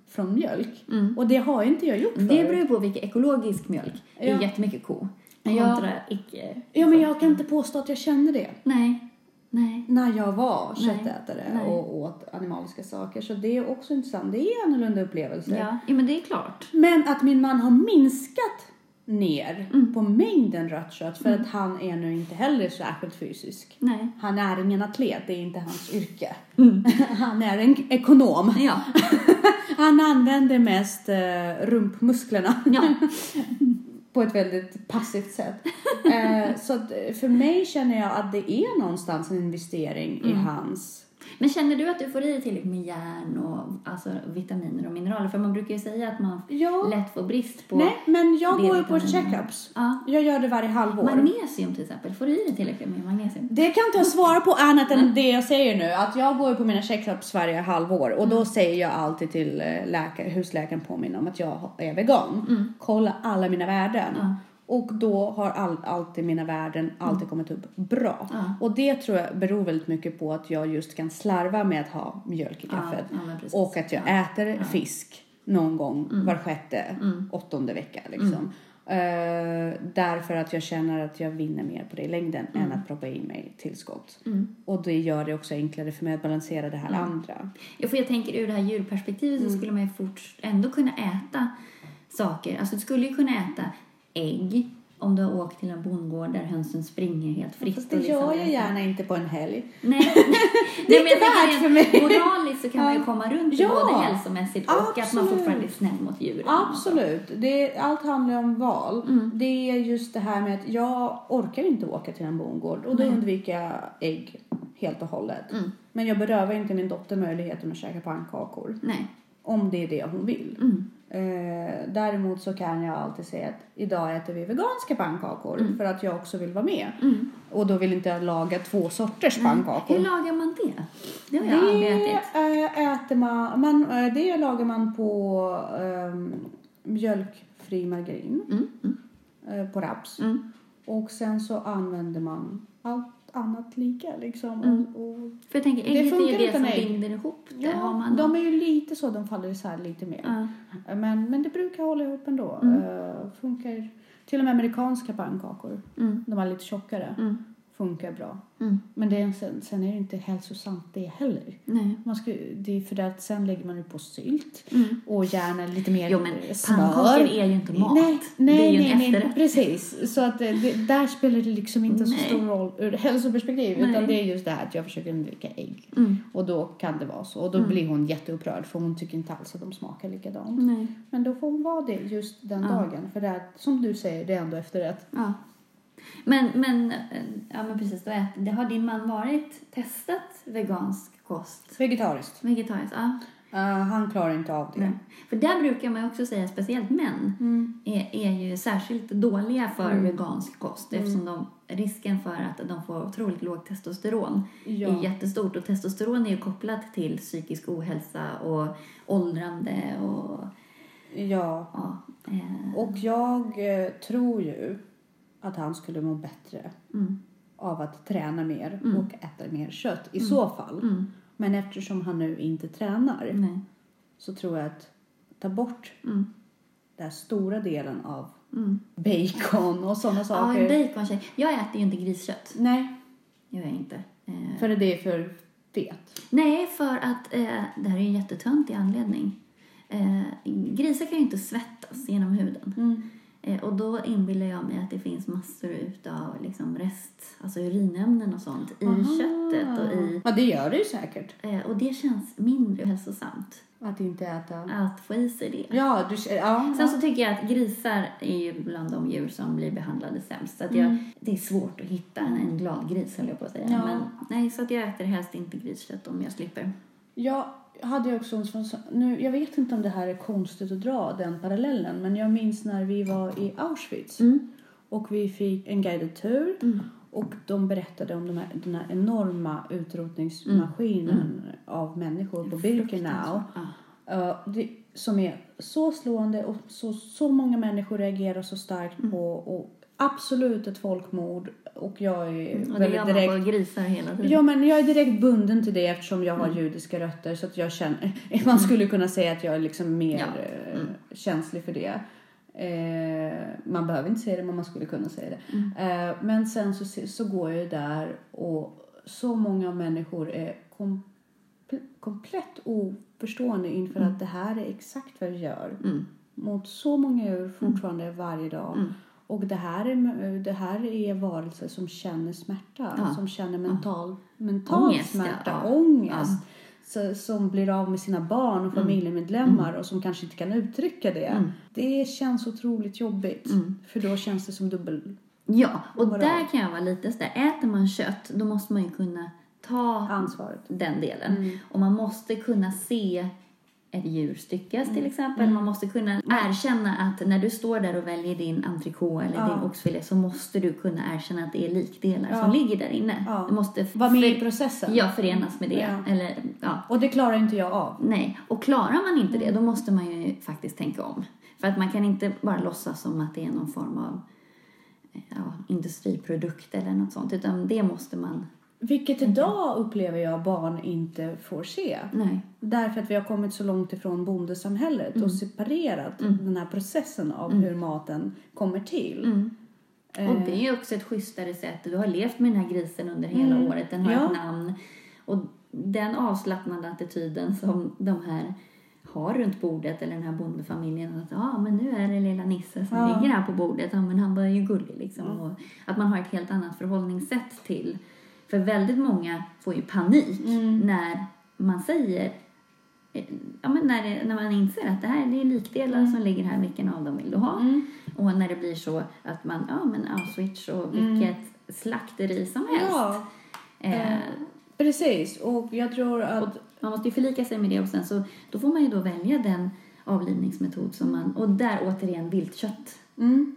från mjölk. Och det har inte jag gjort Det förut. beror ju på vilken ekologisk mjölk. Det är Ja. jättemycket ko. Ja. Kontra icke. Ja, men jag kan inte påstå att jag kände det. Nej. Nej. När jag var köttätare Nej. och åt animaliska saker. Så det är också intressant. Det är annorlunda upplevelse. Ja. ja, men det är klart. Men att min man har minskat ner på mängden rött kött för att han är nu inte heller särskilt fysisk. Nej. Han är ingen atlet, det är inte hans yrke. Han är en ekonom. Ja. Han använder mest eh, rumpmusklerna ja. på ett väldigt passivt sätt. eh, så att eh, för mig känner jag att det är någonstans en investering i hans... Men känner du att du får i dig tillräckligt med järn och alltså, vitaminer och mineraler? För man brukar ju säga att man Ja. lätt får brist på Nej, men jag går ju på checkups. Ja. Jag gör det varje halvår. Magnesium till exempel. Får du i dig tillräckligt med magnesium? Det kan inte jag svara på annat än det jag säger nu. Att jag går ju på mina checkups varje halvår och då säger jag alltid till eh, läkare, husläkaren påminna om att jag är vegan. Kolla alla mina värden. Ja. Och då har all, alltid mina värden alltid kommit upp bra. Ja. Och det tror jag beror väldigt mycket på att jag just kan slarva med att ha mjölk i Ja, kaffet. ja, precis. och att jag Ja. äter fisk någon gång var sjätte, åttonde vecka. Liksom. Eh, därför att jag känner att jag vinner mer på det i längden än att proppa in mig tillskott. Och det gör det också enklare för mig att balansera det här andra. Ja, för jag tänker ur det här djurperspektivet Mm. så skulle man ju fort ändå kunna äta saker. Alltså du skulle ju kunna äta ägg om du har åkt till en bondgård där hönsen springer helt fritt. Fast det liksom gör jag gärna inte på en helg. Nej, Det är inte värt för mig. Moraliskt så kan man ju komma runt Ja. både hälsomässigt och att man fortfarande är snäll mot djuren. Absolut. Det, allt handlar om val. Det är just det här med att jag orkar inte åka till en bondgård och då undviker jag ägg helt och hållet. Men jag berövar inte min dotter möjligheten att käka pannkakor. Nej. Om det är det hon vill. Mm. Eh, däremot så kan jag alltid säga att idag äter vi veganska pannkakor för att jag också vill vara med. Och då vill inte jag laga två sorters pannkakor. Hur lagar man det? Det har jag aldrig Det ätit. eh, äter man, man, eh, det lagar man på um, mjölkfri margarin. Mm. Mm. eh, på raps. Mm. Och sen så använder man allt annat lika liksom. Mm. Och, och, För jag tänker, Det ägget är funkar ju det som ägg. binder ihop det. ja, har man de är ju lite så, de faller isär lite mer. Ja. Men, men det brukar hålla ihop ändå. Mm. Eh, funkar. Till och med amerikanska pannkakor, Mm. de är lite tjockare, Mm. Funkar bra. Mm. Men det är, sen, sen är det inte hälsosamt det heller. Nej. Man ska, det är för att sen lägger man ju på sylt Mm. och gärna lite mer Jo, men eh, smör. pannkakor är ju inte mat. Nej, det nej, är ju nej, en nej, efterrätt. precis. Så att det, det, där spelar det liksom inte så Nej. stor roll ur hälsoperspektiv. Nej. Utan det är just det här att jag försöker undvika ägg. Mm. Och då kan det vara så. Och då blir hon jätteupprörd för hon tycker inte alls att de smakar likadant. Nej. Men då får hon vara det just den Ja. dagen. För det är, som du säger, det är ändå efterrätt. Ja. Men, men, eh, ja men precis, då äter, det har din man varit testat vegansk kost? Vegetariskt. Vegetariskt, ja. Uh, han klarar inte av det. Nej. För där brukar man också säga, speciellt män, Mm. är, är ju särskilt dåliga för Mm. vegansk kost eftersom de, risken för att de får otroligt lågt testosteron Ja. är jättestort. Och testosteron är ju kopplat till psykisk ohälsa och åldrande och ja. ja, eh, Och jag eh, tror ju att han skulle må bättre mm, av att träna mer Mm. och äta mer kött i så fall. mm, Men eftersom han nu inte tränar nej, så tror jag att ta bort mm, den stora delen av mm. bacon och sådana Ja, saker. en bacontjej. Jag äter ju inte griskött. Nej, gör jag inte. Eh, för det är för fet. Nej, för att eh, det här är en jättetöntig anledning. Eh, grisar kan ju inte svettas genom huden. Mm. Eh, och då inbillar jag mig att det finns massor utav liksom rest, alltså urinämnen och sånt i Aha. köttet och i... Ja, det gör det ju säkert. Eh, och det känns mindre hälsosamt Att inte äta. att få i sig det. Ja, du, ja. Sen så tycker jag att grisar är ju bland de djur som blir behandlade sämst. Så att jag, Mm. Det är svårt att hitta en, en glad gris höll jag på att säga. Ja. Men, nej, så att jag äter helst inte griskött om jag slipper. Jag hade ju också nu, jag vet inte om det här är konstigt att dra den parallellen, men jag minns när vi var i Auschwitz Mm. och vi fick en guided tur Mm. och de berättade om de här, den här enorma utrotningsmaskinen av människor på Birkenau. Ja. Uh, som är så slående och så, så många människor reagerar så starkt Mm. på och absolut ett folkmord och jag är Och väldigt gör man direkt på grisar hela tiden. Ja, men jag är direkt bunden till det eftersom jag har Mm. judiska rötter så att jag känner, man skulle kunna säga att jag är liksom mer Ja. eh, Mm. känslig för det. Eh, man behöver inte säga det, men man skulle kunna säga det. Mm. Eh, men sen så, så går jag ju där och så många människor är komple- komplett oförstående inför Mm. att det här är exakt vad vi gör. Mm. mot så många djur fortfarande varje dag. Mm. Och det här, är, det här är varelser som känner smärta, Ja. som känner mental, mental Ångest, ja. smärta, Ja. ångest. Så, som blir av med sina barn och familjemedlemmar och som kanske inte kan uttrycka det. Mm. Det känns otroligt jobbigt. För då känns det som dubbel Ja, och Moral. där kan jag vara lite sådär, äter man kött då måste man ju kunna ta ansvaret. den delen. Och man måste kunna se ett djur styckas till exempel. Man måste kunna erkänna att när du står där och väljer din entrecote eller Ja. din oxfilé så måste du kunna erkänna att det är likdelar Ja. som ligger där inne. Ja. Du måste Var med i processen. Ja, förenas med det. Eller, ja. Och det klarar inte jag av. Nej, och klarar man inte det Mm. då måste man ju faktiskt tänka om. För att man kan inte bara låtsas som att det är någon form av ja, industriprodukt eller något sånt. Utan det måste man... Vilket idag upplever jag barn inte får se. Nej. Därför att vi har kommit så långt ifrån bondesamhället Mm. och separerat den här processen av hur maten kommer till. Mm. Eh. Och det är ju också ett schysstare sätt. Du har levt med den här grisen under hela Mm. året. Den har Ja. ett namn. Och den avslappnade attityden som de här har runt bordet eller den här bondefamiljen. Att ja, men nu är det lilla Nisse som Ja. ligger här på bordet. Ja, men han var ju gullig liksom. Och att man har ett helt annat förhållningssätt till. För väldigt många får ju panik Mm. när man säger eh, Ja, men när, det, när man inser att det här det är likdelar som ligger här, vilken av dem vill du ha? Mm. Och när det blir så att man, ja men Auschwitz och vilket slakteri som helst. Ja, Eh, precis. Och jag tror att... man måste ju förlika sig med det och sen så då får man ju då välja den avlivningsmetod som man, och där återigen viltkött. Mm.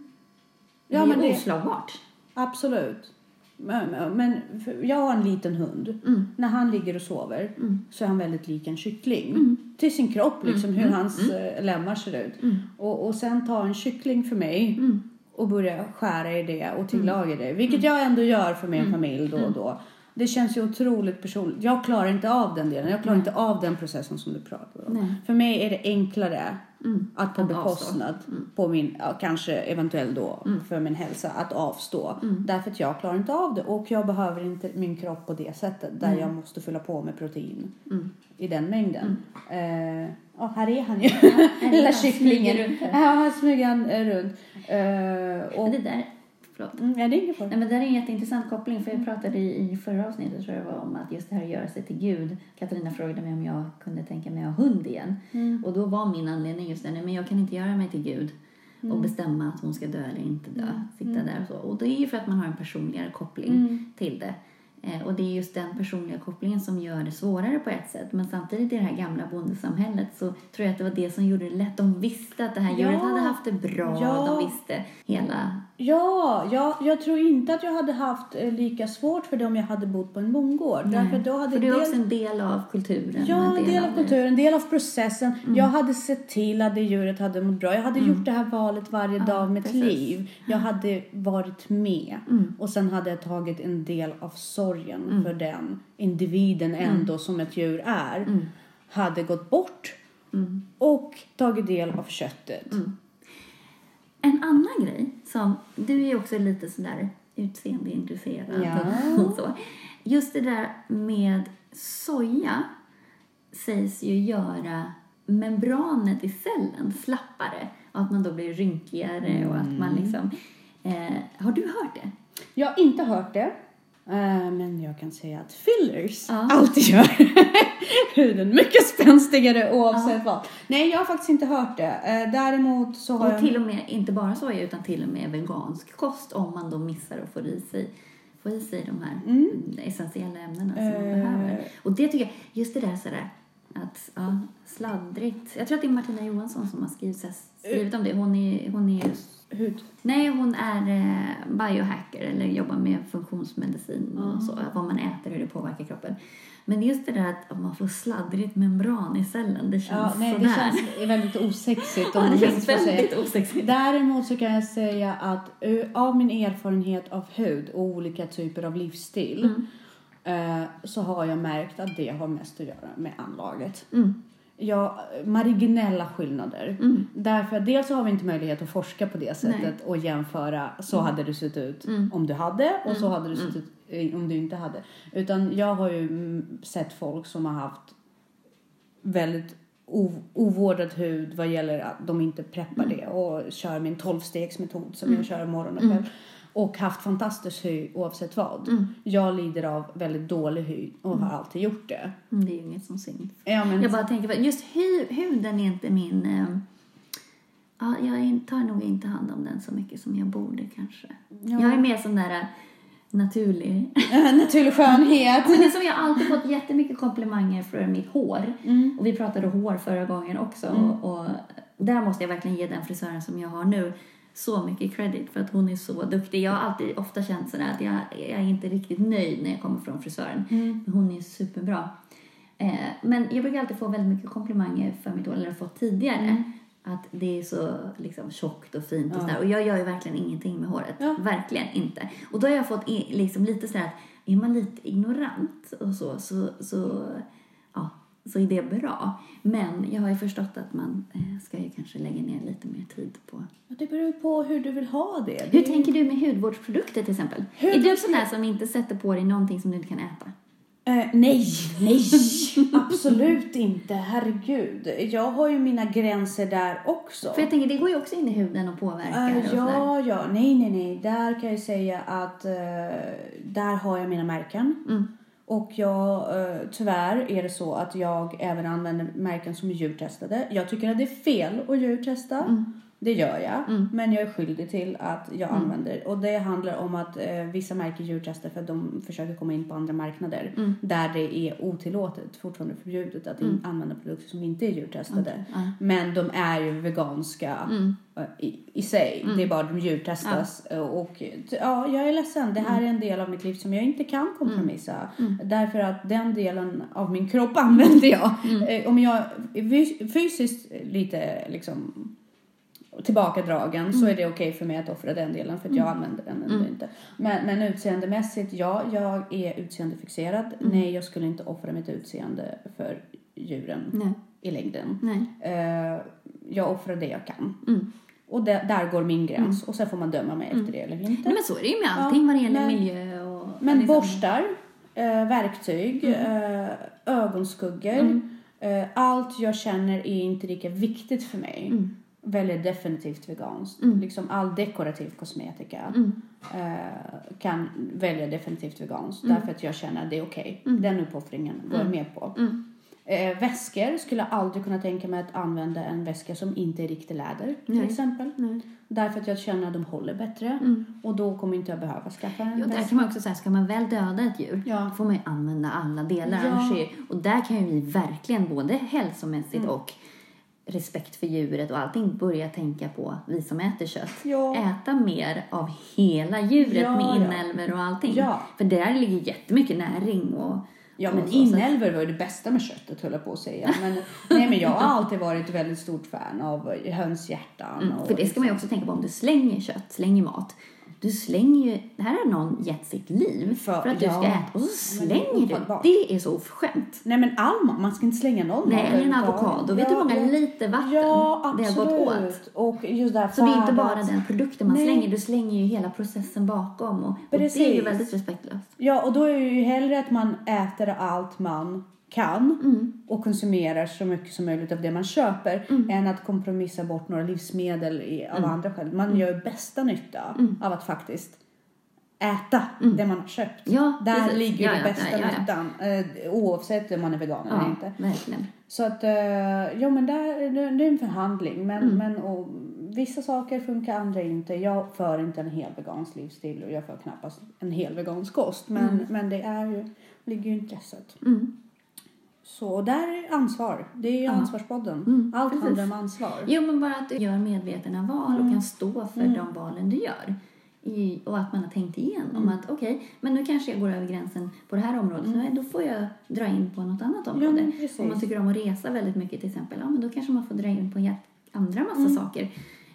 Ja, det är men oslagbart. absolut. Men, jag har en liten hund. Mm. När han ligger och sover Mm. så är han väldigt lik en kyckling. Mm. Till sin kropp, liksom hur Mm. hans eh, lemmar ser ut. Mm. Och, och sen ta en kyckling för mig Mm. och börja skära i det och tillaga det. Vilket jag ändå gör för Mm. min familj då och då. Det känns ju otroligt personligt. Jag klarar inte av den delen. Jag klarar inte av den processen som du pratar om. Nej. För mig är det enklare Mm. att på bekostnad på min, kanske eventuellt då för min hälsa, att avstå. Därför att jag klarar inte av det och jag behöver inte min kropp på det sättet där jag måste fylla på med protein Mm. i den mängden. Eh, ja, här är han ju. Lilla kycklingen. Ja, han smyger runt. Eh, och, Det där, förlåt. mm, ja, det är Nej, men det är en jätteintressant koppling för jag pratade i, i förra avsnittet tror jag var om att just det här att göra sig till Gud. Katarina frågade mig om jag kunde tänka mig att ha hund igen. Mm. Och då var min anledning just den, men jag kan inte göra mig till Gud och bestämma att hon ska dö eller inte dö. Sitta där och så. Och det är ju för att man har en personligare koppling Mm. till det. Eh, och det är just den personliga kopplingen som gör det svårare på ett sätt. Men samtidigt i det här gamla bondesamhället så tror jag att det var det som gjorde det lätt. De visste att det här djuret Ja. hade haft det bra. Ja. De visste hela... Ja, ja, jag tror inte att jag hade haft eh, lika svårt för det om jag hade bott på en bondgård. Därför då hade För det är del- också en del av kulturen. Ja, en del av kulturen, en del av processen. Jag hade sett till att det djuret hade mått bra. Jag hade gjort det här valet varje dag av mitt precis. liv. Jag hade varit med. Och sen hade jag tagit en del av sorgen för den individen ändå som ett djur är. Hade gått bort och tagit del av köttet. En annan grej som, du är ju också lite sådär utseendeintresserad Ja. och så. Just det där med soja sägs ju göra membranet i cellen slappare och att man då blir rynkigare och att man liksom... Eh, har du hört det? Jag har inte hört det. eh, Men jag kan säga att fillers Ja. alltid gör huden mycket spänstigare oavsett vad. Nej, jag har faktiskt inte hört det. Eh, Däremot så har Och till och med, inte bara soja utan till och med vegansk kost om man då missar att få i sig, få i sig de här essentiella ämnena som man Mm. Eh. behöver. Och det tycker jag, just det där sådär att, ja, sladdrigt. Jag tror att det är Martina Johansson som har skrivit, skrivit om det. Hon är, hon är Hud. Nej, hon är eh, biohacker eller jobbar med funktionsmedicin och så, vad man äter, hur det påverkar kroppen. Men just det där att man får sladdrigt membran i cellen, det känns Ja, nej, det sådär. känns väldigt osexigt. om ja, det känns väldigt osexigt. Däremot så kan jag säga att uh, av min erfarenhet av hud och olika typer av livsstil Mm. eh, så har jag märkt att det har mest att göra med anlaget. Mm. Ja, marginella skillnader. Mm. Därför dels så har vi inte möjlighet att forska på det sättet och jämföra så hade det sett ut Mm. om du hade och så hade det sett ut eh, om du inte hade. Utan jag har ju mm, sett folk som har haft väldigt ovårdad hud vad gäller att de inte preppar det och kör min 12-stegsmetod som jag kör morgon och kväll. Och haft fantastisk hy oavsett vad. Jag lider av väldigt dålig hy och har alltid gjort det. Mm, Det är ju inget som syns. Ja, men, Jag bara tänker, på- just hu, huden är inte min... Eh, ja, jag tar nog inte hand om den så mycket som jag borde kanske. Ja. Jag är mer sån där eh, naturlig. Naturlig skönhet. Men det är som jag alltid fått jättemycket komplimanger för mitt hår. Och vi pratade hår förra gången också. Och, och där måste jag verkligen ge den frisören som jag har nu så mycket credit för att hon är så duktig. Jag har alltid ofta känt sådär att jag, jag är inte riktigt nöjd när jag kommer från frisören. Men hon är superbra. Eh, men jag brukar alltid få väldigt mycket komplimanger för mitt hår, eller fått tidigare. Att det är så liksom, tjockt och fint och sådär. Och jag gör ju verkligen ingenting med håret. Ja. Verkligen inte. Och då har jag fått liksom lite sådär att är man lite ignorant och så, så, så, ja, så är det bra. Men jag har ju förstått att man eh, ska ju kanske lägga ner lite mer tid på... Ja, Det beror på hur du vill ha det. Hur det tänker du med hudvårdsprodukter till exempel? Är du sån där som inte sätter på dig någonting som du inte kan äta? Eh, nej, nej, absolut inte. Herregud. Jag har ju mina gränser där också. För jag tänker, det går ju också in i huden och påverkar Eh, och sådär. ja, ja, nej, nej, nej. Där kan jag säga att eh, där har jag mina märken. Mm. Och jag, eh, tyvärr är det så att jag även använder märken som är djurtestade. Jag tycker att det är fel att djurtesta. Mm. Det gör jag. Men jag är skyldig till att jag använder. Och det handlar om att eh, vissa märken djurtestar för att de försöker komma in på andra marknader. Mm. Där det är otillåtet, fortfarande förbjudet att in, använda produkter som inte är djurtestade. Ja. Men de är ju veganska Mm. eh, i, i sig. Det är bara de djurtestas. Eh, Och ja, jag är ledsen. Det här är en del av mitt liv som jag inte kan kompromissa. Därför att den delen av min kropp använder jag. Eh, Om jag fysiskt lite liksom tillbakadragen så är det okej för mig att offra den delen för att jag använder den eller inte. Men, men utseendemässigt, ja, jag är utseendefixerad. Nej, jag skulle inte offra mitt utseende för djuren Nej. i längden. Eh, jag offrar det jag kan. Mm. Och där, där går min gräns. Och sen får man döma mig efter det eller inte. Nej, men så är det ju med allting vad det gäller men- miljö och... Men liksom- borstar, eh, verktyg, eh, ögonskuggor. Allt jag känner är inte lika viktigt för mig. Väljer definitivt veganskt. Liksom all dekorativ kosmetika eh, kan välja definitivt veganskt. Därför att jag känner att det är okej. Den uppoffringen går jag med på. Eh, väskor skulle jag aldrig kunna tänka mig att använda en väska som inte är riktig läder till Nej. exempel. Nej. Därför att jag känner att de håller bättre. Och då kommer inte jag behöva skaffa en där väska. kan man också säga, ska man väl döda ett djur, Ja. får man ju använda alla delar. Ja. Och där kan ju vi verkligen, både hälsomässigt Mm. och respekt för djuret och allting, börja tänka på, vi som äter kött, Ja. äta mer av hela djuret Ja, med inälvor och allting. Ja. För där ligger jättemycket näring och Ja men inälvor var ju det bästa med köttet höll jag på att säga. Men, nej, men jag har alltid varit väldigt stort fan av hönshjärtan. Mm, och för det ska man ju också tänka på om du slänger kött, slänger mat. Du slänger ju, här har någon gett sitt liv för, För- att du ska ja. äta och så Men det slänger du. Det är så oförskämt. Nej men all man ska inte slänga någon Nej, eller en avokado. Vet du hur många liter vatten ja, det har gått åt? Och just det här Så det är inte bara den produkten man Nej. slänger, du slänger ju hela processen bakom. Och, och det är ju väldigt respektlöst. Ja, och då är det ju hellre att man äter allt man kan Mm. och konsumerar så mycket som möjligt av det man köper Mm. än att kompromissa bort några livsmedel i, av andra skäl. Man Mm. gör bästa nytta av att faktiskt äta det man har köpt. Mm. Ja, Där precis. ligger Ja, ja, bästa ja, nyttan eh, oavsett om man är vegan eller inte. verkligen. Så att, eh, ja men där, det, det är en förhandling. Men, Mm. men och, vissa saker funkar, andra inte. Jag för inte en hel vegansk livsstil och jag för knappast en hel vegansk kost. Men, men det är ju, ligger ju intresset. Mm. Så där är ansvar. Det är ju ansvarspodden. Mm, Allt precis. handlar om ansvar. Jo, men bara att du gör medvetna val Mm. och kan stå för de valen du gör. I, och att man har tänkt igenom Mm. att okej, men nu kanske jag går över gränsen på det här området. Nej, då får jag dra in på något annat område. precis. Om man tycker om att resa väldigt mycket till exempel, ja men då kanske man får dra in på en andra massa Mm. saker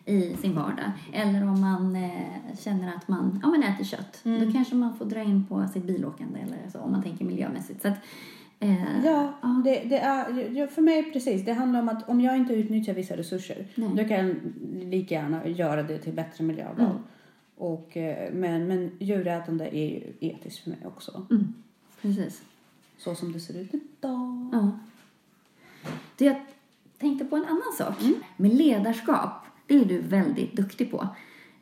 i sin vardag. Eller om man eh, känner att man ja, men äter kött, Mm. då kanske man får dra in på sitt bilåkande eller så om man tänker miljömässigt. Så att, eh, Ja, det, det är, för mig precis. Det handlar om att om jag inte utnyttjar vissa resurser Nej. då kan jag lika gärna göra det till bättre miljöval. Mm. Och, eh, men, men djurätande är ju etiskt för mig också. mm, precis. Så som det ser ut idag. Ja. Det jag tänkte på en annan sak. Med ledarskap, det är du väldigt duktig på.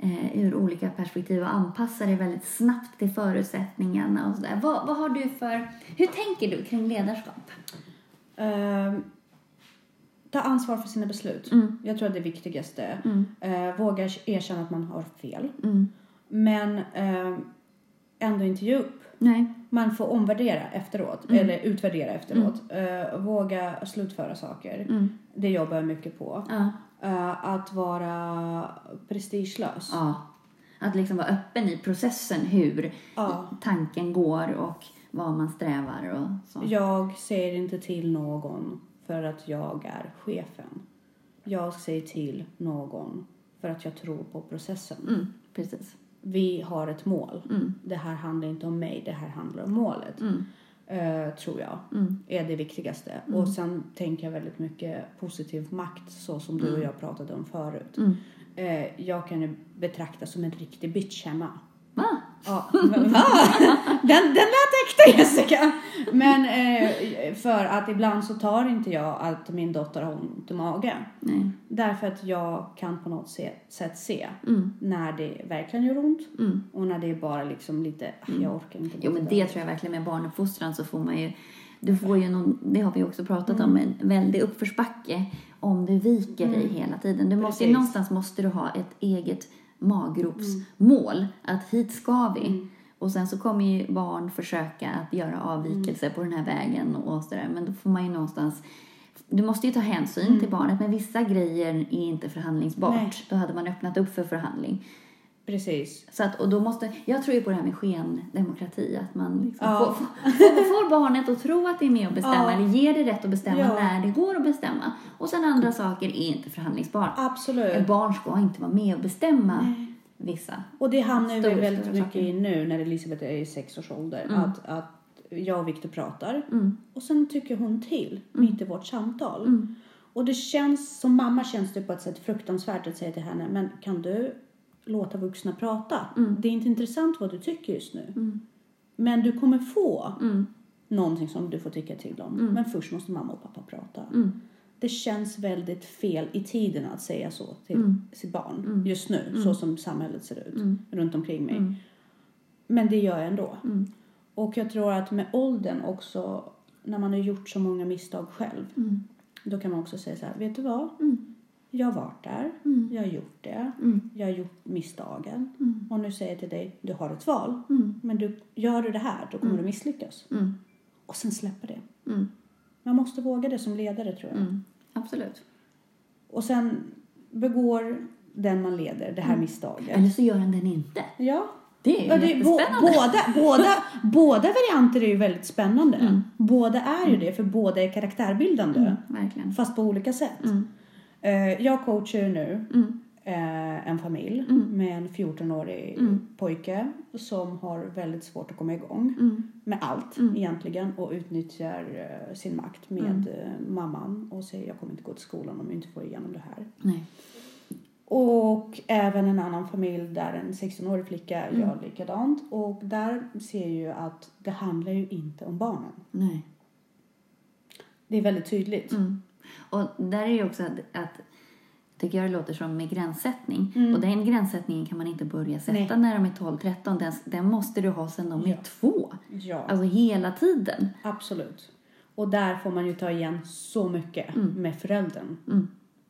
Eh, ur olika perspektiv och anpassa dig väldigt snabbt till förutsättningarna och sådär. Vad, vad har du för... Hur tänker du kring ledarskap? Ehm, ta ansvar för sina beslut. Mm. Jag tror att det är viktigaste. Eh, våga erkänna att man har fel. Mm. Men eh, ändå inte ge upp. Nej. Man får omvärdera efteråt, Mm. eller utvärdera efteråt. Eh, våga slutföra saker. Mm. Det jobbar jag mycket på. Ja. Eh, att vara prestigelös. ja. Att liksom vara öppen i processen hur Ja. tanken går och vad man strävar och så. Jag säger inte till någon för att jag är chefen. Jag säger till någon för att jag tror på processen. Mm, precis. Vi har ett mål. Mm. Det här handlar inte om mig, det här handlar om målet. Mm. Eh, tror jag Mm. är det viktigaste. Och sen tänker jag väldigt mycket positiv makt så som du och jag pratade om förut. Mm. Eh, jag kan ju betraktas som en riktig bitch hemma. Va? Ja, men va? Den, den lät äkta Jessica! Men eh, för att ibland så tar inte jag att min dotter har ont i magen. Nej. Därför att jag kan på något sätt se Mm. när det verkligen gör ont Mm. och när det är bara liksom lite, "Ah, jag orkar inte. Jo, men det tror jag verkligen med barnuppfostran så får man ju... Du får ju någon, det har vi också pratat om, Mm. en väldig uppförsbacke om du viker dig hela tiden. Du måste, Precis. någonstans måste du ha ett eget maggropsmål, att hit ska vi. Mm. Och sen så kommer ju barn försöka att göra avvikelser på den här vägen och sådär. Men då får man ju någonstans... Du måste ju ta hänsyn till barnet, men vissa grejer är inte förhandlingsbart. Mm. Nej. Då hade man öppnat upp för förhandling. Precis. Så att, och då måste, jag tror ju på det här med skendemokrati, att man liksom Ja. får, får, får barnet att tro att det är med och bestämma, Ja. eller ger det rätt att bestämma Ja. när det går att bestämma. Och sen andra saker är inte förhandlingsbara. Ett Absolut. barn ska inte vara med och bestämma vissa. Och det hamnar Stora, väldigt mycket saker. i nu när Elisabeth är i sex års ålder. Att, att jag och Viktor pratar Mm. och sen tycker hon till mitt i vårt samtal. Mm. Och det känns, som mamma känns det på ett sätt fruktansvärt att säga till henne, men kan du låta vuxna prata? Mm. Det är inte intressant vad du tycker just nu. Men du kommer få Mm. någonting som du får tycka till om. Men först måste mamma och pappa prata. Mm. Det känns väldigt fel i tiden att säga så till Mm. sitt barn just nu, så som samhället ser ut runt omkring mig. Mm. Men det gör jag ändå. Och jag tror att med åldern också, när man har gjort så många misstag själv, Mm. då kan man också säga så här, vet du vad? Jag har varit där, jag har gjort det, jag har gjort misstagen. Och nu säger jag till dig, du har ett val. Men du, gör du det här, då kommer du misslyckas. Mm. Och sen släpper det. Mm. Man måste våga det som ledare tror jag. Mm. Absolut. Och sen begår den man leder det här misstaget. Eller så gör den den inte. Ja. Det är Ja, det, båda, båda, båda varianter är ju väldigt spännande. Mm. Båda är ju det, för båda är karaktärbildande. Verkligen. Fast på olika sätt. Eh, jag coachar nu Mm. eh, en familj Mm. med en 14-årig Mm. pojke som har väldigt svårt att komma igång Mm. med allt Mm. egentligen och utnyttjar eh, sin makt med Mm. mamman och säger jag kommer inte gå till skolan om jag inte får igenom det här. Nej. Och även en annan familj där en 16-årig flicka Mm. gör likadant. Och där ser jag ju att det handlar ju inte om barnen. Nej. Det är väldigt tydligt. Mm. Och där är det ju också att, att tycker jag det låter som med gränssättning. Mm. Och den gränssättningen kan man inte börja sätta Nej. när de är 12-13. Den, den måste du ha sedan de är Ja. två. Ja, Alltså hela tiden. absolut. Och där får man ju ta igen så mycket med föräldern. Mm.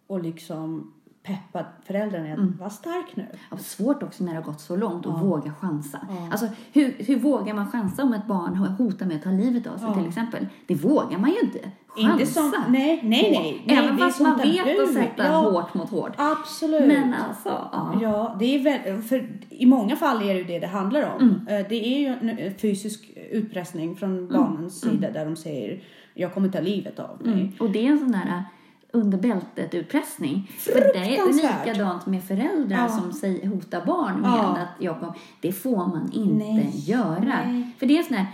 Och liksom peppa föräldern i att Mm. vara stark nu. Och svårt också när det har gått så långt att Ja. våga chansa. Ja. Alltså hur, hur vågar man chansa om ett barn hotar med att ta livet av sig Ja. till exempel? Det vågar man ju inte. Chansa. Inte som, nej, nej, nej. nej Även fast man vet att sätta ja, hårt mot hårt. Absolut. Men alltså, ja. Ja, det är väl, för i många fall är det ju det det handlar om. Eh, Det är ju en eh, fysisk utpressning från barnens sida där de säger jag kommer ta livet av mig. Mm. Och det är en sån där under bältet utpressning. För det är likadant med föräldrar Ja. som säger, hotar barn med Ja. att jag det får man inte Nej. göra. Nej. För det är sån här,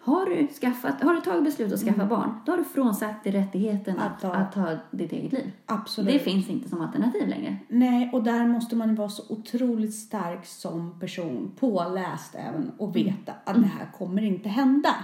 har du, skaffat, har du tagit beslut att skaffa barn, då har du frånsagt dig rättigheten att, Mm. Att att, ta- ditt eget liv. Absolut. Det finns inte som alternativ längre. Nej, och där måste man vara så otroligt stark som person, påläst även och veta att det här kommer inte hända.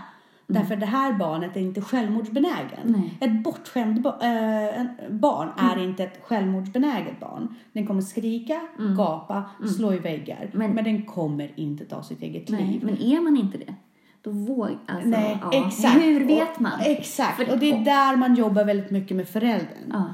Därför det här barnet är inte självmordsbenägen. Nej. Ett bortskämt ba- en- barn är inte ett självmordsbenäget barn. Den kommer skrika, gapa, slå i väggar. Men, Men- den kommer inte ta sitt eget Nej, liv. men är man inte det, då vågar... Alltså, Nej, ja. exakt. Hur vet Och- man? Exakt. För- och det är där man jobbar väldigt mycket med föräldern. Ja.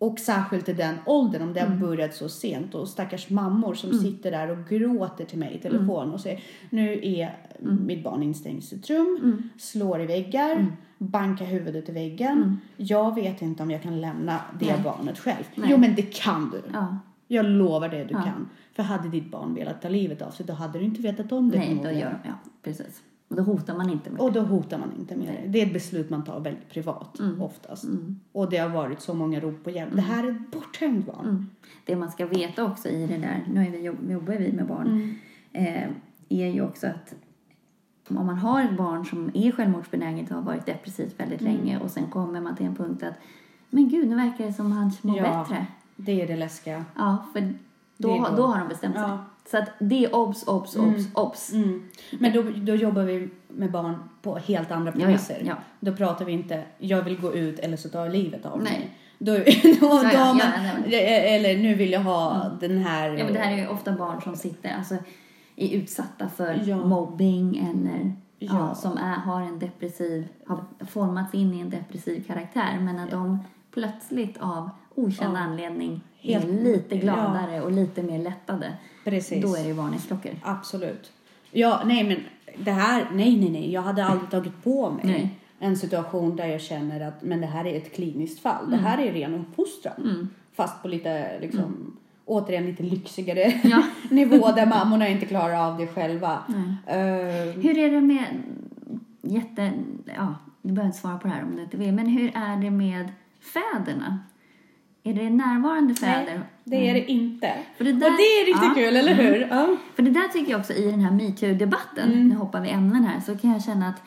Och särskilt i den åldern, om det Mm. har börjat så sent. Och stackars mammor som sitter där och gråter till mig i telefon Mm. och säger nu är mitt barn instängd i sitt rum, Mm. slår i väggar, bankar huvudet i väggen. Jag vet inte om jag kan lämna det Nej. barnet själv. Nej. Jo men det kan du. Ja. Jag lovar det du Ja. kan. För hade ditt barn velat ta livet av sig då hade du inte vetat om det Nej, då gör ja, precis. Och då hotar man inte med Och då hotar man inte med det. Det är ett beslut man tar väldigt privat Mm. oftast. Och det har varit så många rop på hjälp. Det här är ett bortskämt barn. Mm. Det man ska veta också i det där, nu är vi, jobb- jobbar vi med barn, Mm. eh, är ju också att om man har ett barn som är självmordsbenäget och har varit depressivt väldigt Mm. länge och sen kommer man till en punkt att men gud, nu verkar det som han mår Ja. bättre. Det är det läskiga. Ja, för då, då. då har de bestämt sig. Ja. Så att det är obs, obs, obs, obs. Mm. Men då, då jobbar vi med barn på helt andra Ja, ja, premisser. ja. Då pratar vi inte, jag vill gå ut eller så tar livet av mig. Nej. Då, då, då man, eller nu vill jag ha den här. Ja, men det här är ju ofta barn som sitter, alltså är utsatta för Ja. mobbing eller ja. Ja. som är, har en depressiv, har formats in i en depressiv karaktär. Men när de plötsligt av okänd Ja. anledning Helt- är lite gladare och lite mer lättade, Precis. då är det varningsklockor. Absolut. Ja, nej men det här, nej nej nej, jag hade aldrig tagit på mig Nej. en situation där jag känner att men det här är ett kliniskt fall. Mm. Det här är ren uppfostran. Fast på lite liksom återigen lite lyxigare Mm. Ja. nivå där mammorna inte klarar av det själva. Eh, Hur är det med, jätte, ja, du behöver inte svara på det här om du inte vill, men hur är det med fäderna? Är det närvarande fäder? nej, det är det inte. För det Och där- det är riktigt ja. kul, eller hur? Ja. För det där tycker jag också i den här metoo-debatten, Mm. nu hoppar vi ämnen här, så kan jag känna att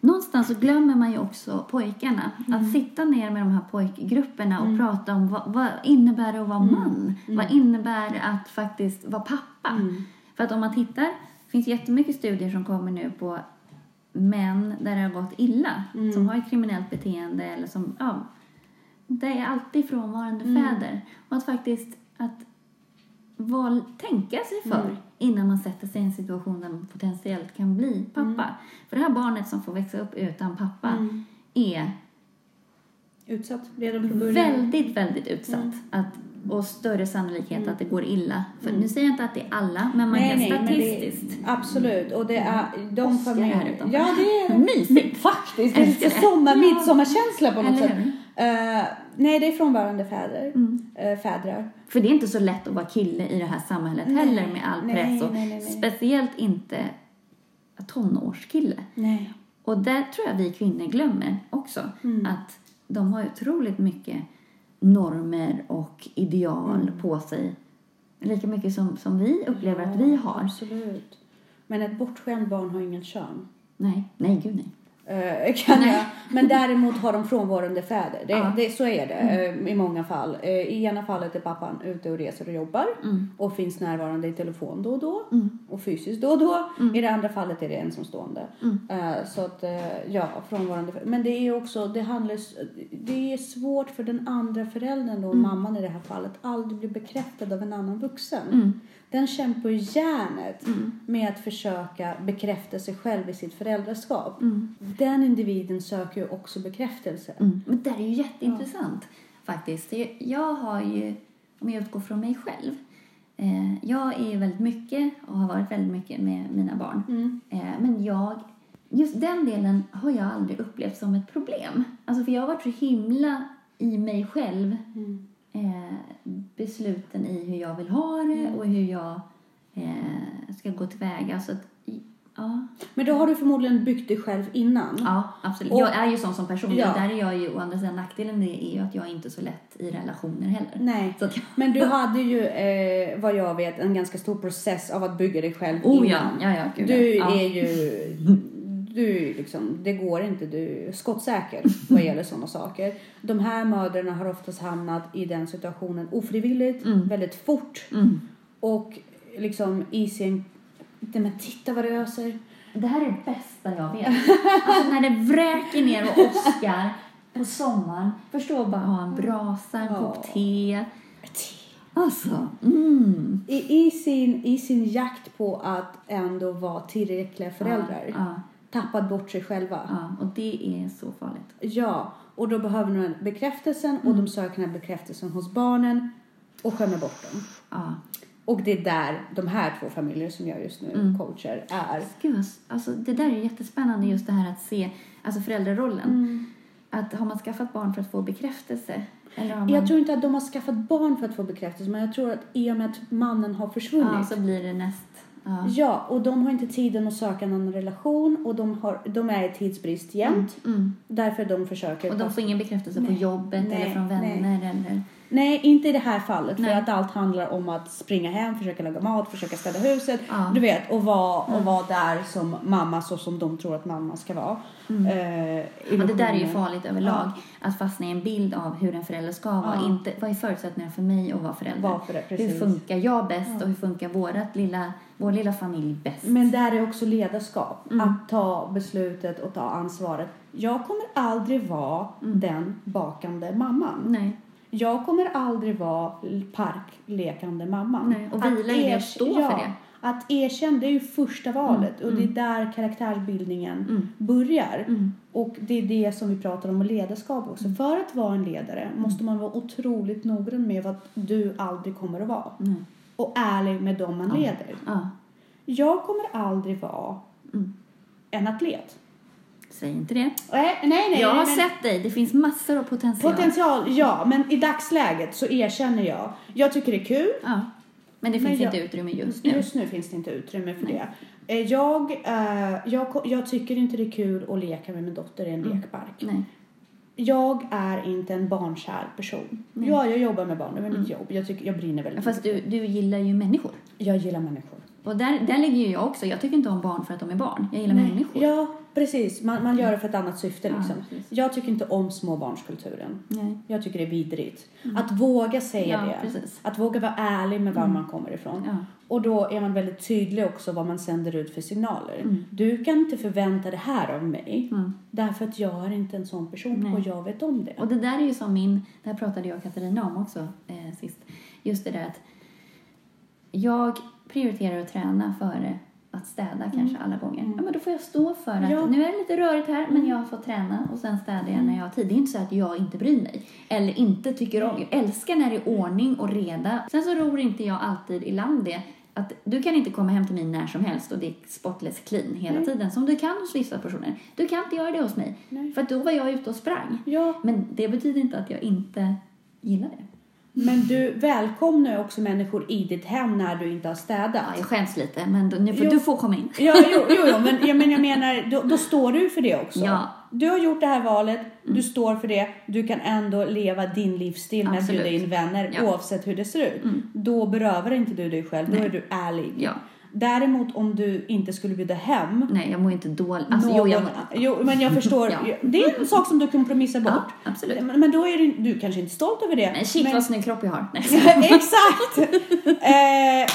någonstans så glömmer man ju också pojkarna. Mm. Att sitta ner med de här pojkgrupperna och prata om vad, vad innebär det att vara Mm. man? Vad innebär det att faktiskt vara pappa? Mm. För att om man tittar, det finns jättemycket studier som kommer nu på män där det har gått illa, Mm. som har ett kriminellt beteende eller som, ja, det är alltid frånvarande Mm. fäder. Och att faktiskt att val, tänka sig för Mm. Innan man sätter sig i en situation där man potentiellt kan bli pappa. Mm. För det här barnet som får växa upp utan pappa är Utsatt redan från början. väldigt, väldigt utsatt. Mm. Att, och större sannolikhet att det går illa. För Nu säger jag inte att det är alla, men man kan men statistiskt. det, absolut. Och det är de Åskar familjer... här utanför. Ja, det är Mysigt. Faktiskt. Det är lite sommar, Ja. midsommarkänsla på något Eller sätt. hur? Eh, nej, det är frånvarande fäder. Mm. Uh, fädrar. För det är inte så lätt att vara kille i det här samhället heller med all nej, press. Och nej, nej, nej. Speciellt inte tonårskille. Nej. Och där tror jag vi kvinnor glömmer också. Mm. Att de har otroligt mycket normer och ideal Mm. på sig. Lika mycket som, som vi upplever att vi har. Absolut. Men ett bortskämt barn har ingen kön. Nej, nej gud nej. Eh, kan jag. Men däremot har de frånvarande fäder. Det, Ja. det, så är det eh, i många fall. Eh, I ena fallet är pappan ute och reser och jobbar Mm. och finns närvarande i telefon då och då och fysiskt då och då. Mm. I det andra fallet är det ensamstående. Eh, så att ja, frånvarande. Men det är också, det handlar, det är svårt för den andra föräldern då, mamman i det här fallet, aldrig blir bekräftad av en annan vuxen. Mm. Den kämpar ju järnet med att försöka bekräfta sig själv i sitt föräldraskap. Den individen söker ju också bekräftelse. Mm. Men det är ju jätteintressant faktiskt. Jag- Jag har ju, om jag utgår från mig själv, eh, jag är ju väldigt mycket och har varit väldigt mycket med mina barn. Mm. Eh, men jag, just den delen har jag aldrig upplevt som ett problem. Alltså för jag har varit så himla i mig själv Mm. Eh, besluten i hur jag vill ha det och hur jag eh, ska gå tillväga. Så att, ja, Men då har du förmodligen byggt dig själv innan. ja, absolut. Och- jag är ju sån som person. Ja. Där är jag ju, å andra sidan nackdelen är ju att jag är inte så lätt i relationer heller. Nej. Att Men du hade ju, eh, vad jag vet, en ganska stor process av att bygga dig själv oh ja, innan. ja, ja, gud, Du ja. är ju, du liksom, det går inte, du är skottsäker vad gäller sådana saker. De här mödrarna har oftast hamnat i den situationen ofrivilligt, väldigt fort Mm. och liksom i sin, men titta vad det öser. Det här är det bästa jag vet. Alltså när det vräker ner och åskar på sommaren. Förstå bara ha en brasa, en kopp te. Alltså, mm. I, i, sin, I sin jakt på att ändå vara tillräckliga föräldrar. Ja, Tappat bort sig själva. ja, och det är så farligt. Ja, och då behöver de bekräftelsen och de söker den här bekräftelsen hos barnen och skämmer bort dem. Ja. Och det är där de här två familjer som jag just nu coachar är. Gud, alltså, det där är jättespännande just det här att se alltså föräldrarollen. Att har man skaffat barn för att få bekräftelse? Eller har man... Jag tror inte att de har skaffat barn för att få bekräftelse men jag tror att i och med att mannen har försvunnit ja, så blir det näst... Ja. Ja, och de har inte tiden att söka en annan relation och de, har, de är i tidsbrist jämt. Mm. Därför de försöker. Och de får ingen bekräftelse på Nej, jobbet nej, eller från nej. vänner eller... Nej, inte i det här fallet. Nej. För att allt handlar om att springa hem, försöka laga mat, försöka städa huset. Ja. Mm. Du vet, och vara, och vara där som mamma så som de tror att mamma ska vara. Eh, Ja, det där är ju farligt överlag. Att fastna i en bild av hur en förälder ska vara. Ja. Inte, vad är förutsättningarna för mig att vara förälder? Vara förälder, hur funkar jag bäst och hur funkar vårat lilla, vår lilla familj bäst? Men där är också ledarskap. Mm. Att ta beslutet och ta ansvaret. Jag kommer aldrig vara den bakande mamman. Nej. Jag kommer aldrig vara parklekande mamman. Nej, och vila i det stå för det. Att erkänna, det är ju första valet Mm, och det är där karaktärsbildningen Mm. börjar. Mm. Och det är det som vi pratar om med ledarskap också. För att vara en ledare måste man vara otroligt noggrann med vad du aldrig kommer att vara. Och ärlig med dem man leder. Ja. Jag kommer aldrig vara Mm. en atlet. Säg inte det. Nej, nej, nej. jag har men- sett dig. Det finns massor av potential. Potential, ja. Men i dagsläget så erkänner jag. Jag tycker det är kul. Ja. Men det Men finns jag- inte utrymme just nu. Just nu finns det inte utrymme för det. Eh, Jag, eh, jag, jag tycker inte det är kul att leka med min dotter i en lekpark. Nej. Jag är inte en barnkär person. Ja, jag jobbar med barn, det är mitt jobb. Jag, tycker, jag brinner väldigt Fast mycket. du, du gillar ju människor. Jag gillar människor. Och där, där ligger ju jag också. Jag tycker inte om barn för att de är barn. Jag gillar människor. Ja, precis. Man, man gör det för ett annat syfte liksom. precis. jag tycker inte om småbarnskulturen. Nej. Jag tycker det är vidrigt. Att våga säga Ja, det. precis. Att våga vara ärlig med var man kommer ifrån. Ja. Och då är man väldigt tydlig också vad man sänder ut för signaler. Mm. Du kan inte förvänta det här av mig. Därför att jag är inte en sån person Nej. och jag vet om det. Och det där är ju som min, det här pratade jag och Katarina om också eh, sist. Just det där att jag prioriterar att träna före att städa kanske alla gånger. Ja, men då får jag stå för att Mm. Ja. Mm. nu är det lite rörigt här men jag får träna och sen städar jag när jag har tid. Det är inte så att jag inte bryr mig eller inte tycker om. Jag älskar när det är ordning och reda. Sen så ror inte jag alltid i land det att du kan inte komma hem till mig när som helst och det är spotless clean hela tiden som du kan hos vissa personer. Du kan inte göra det hos mig. Nej. För då var jag ute och sprang. Ja, Men det betyder inte att jag inte gillar det. Men du välkomnar ju också människor i ditt hem när du inte har städat. Ja, jag skäms lite, men då, nu får, Jo. du får komma in. Ja, jo, jo, jo men, jag, men jag menar, då, då står du för det också. Ja. Du har gjort det här valet, du står för det, du kan ändå leva din livsstil med att bjuda in vänner Ja. oavsett hur det ser ut. Då berövar inte du dig själv, då Nej. är du ärlig. Ja. Däremot om du inte skulle bjuda hem Nej, jag mår inte dåligt. Alltså, någon, jo, jag mår... jo, men jag förstår. Ja. Det är en sak som du kompromissar bort. Ja, absolut. Men, men då är du, du kanske inte stolt över det. Men shit men, vad snygg kropp jag har. Nej. Exakt! Eh,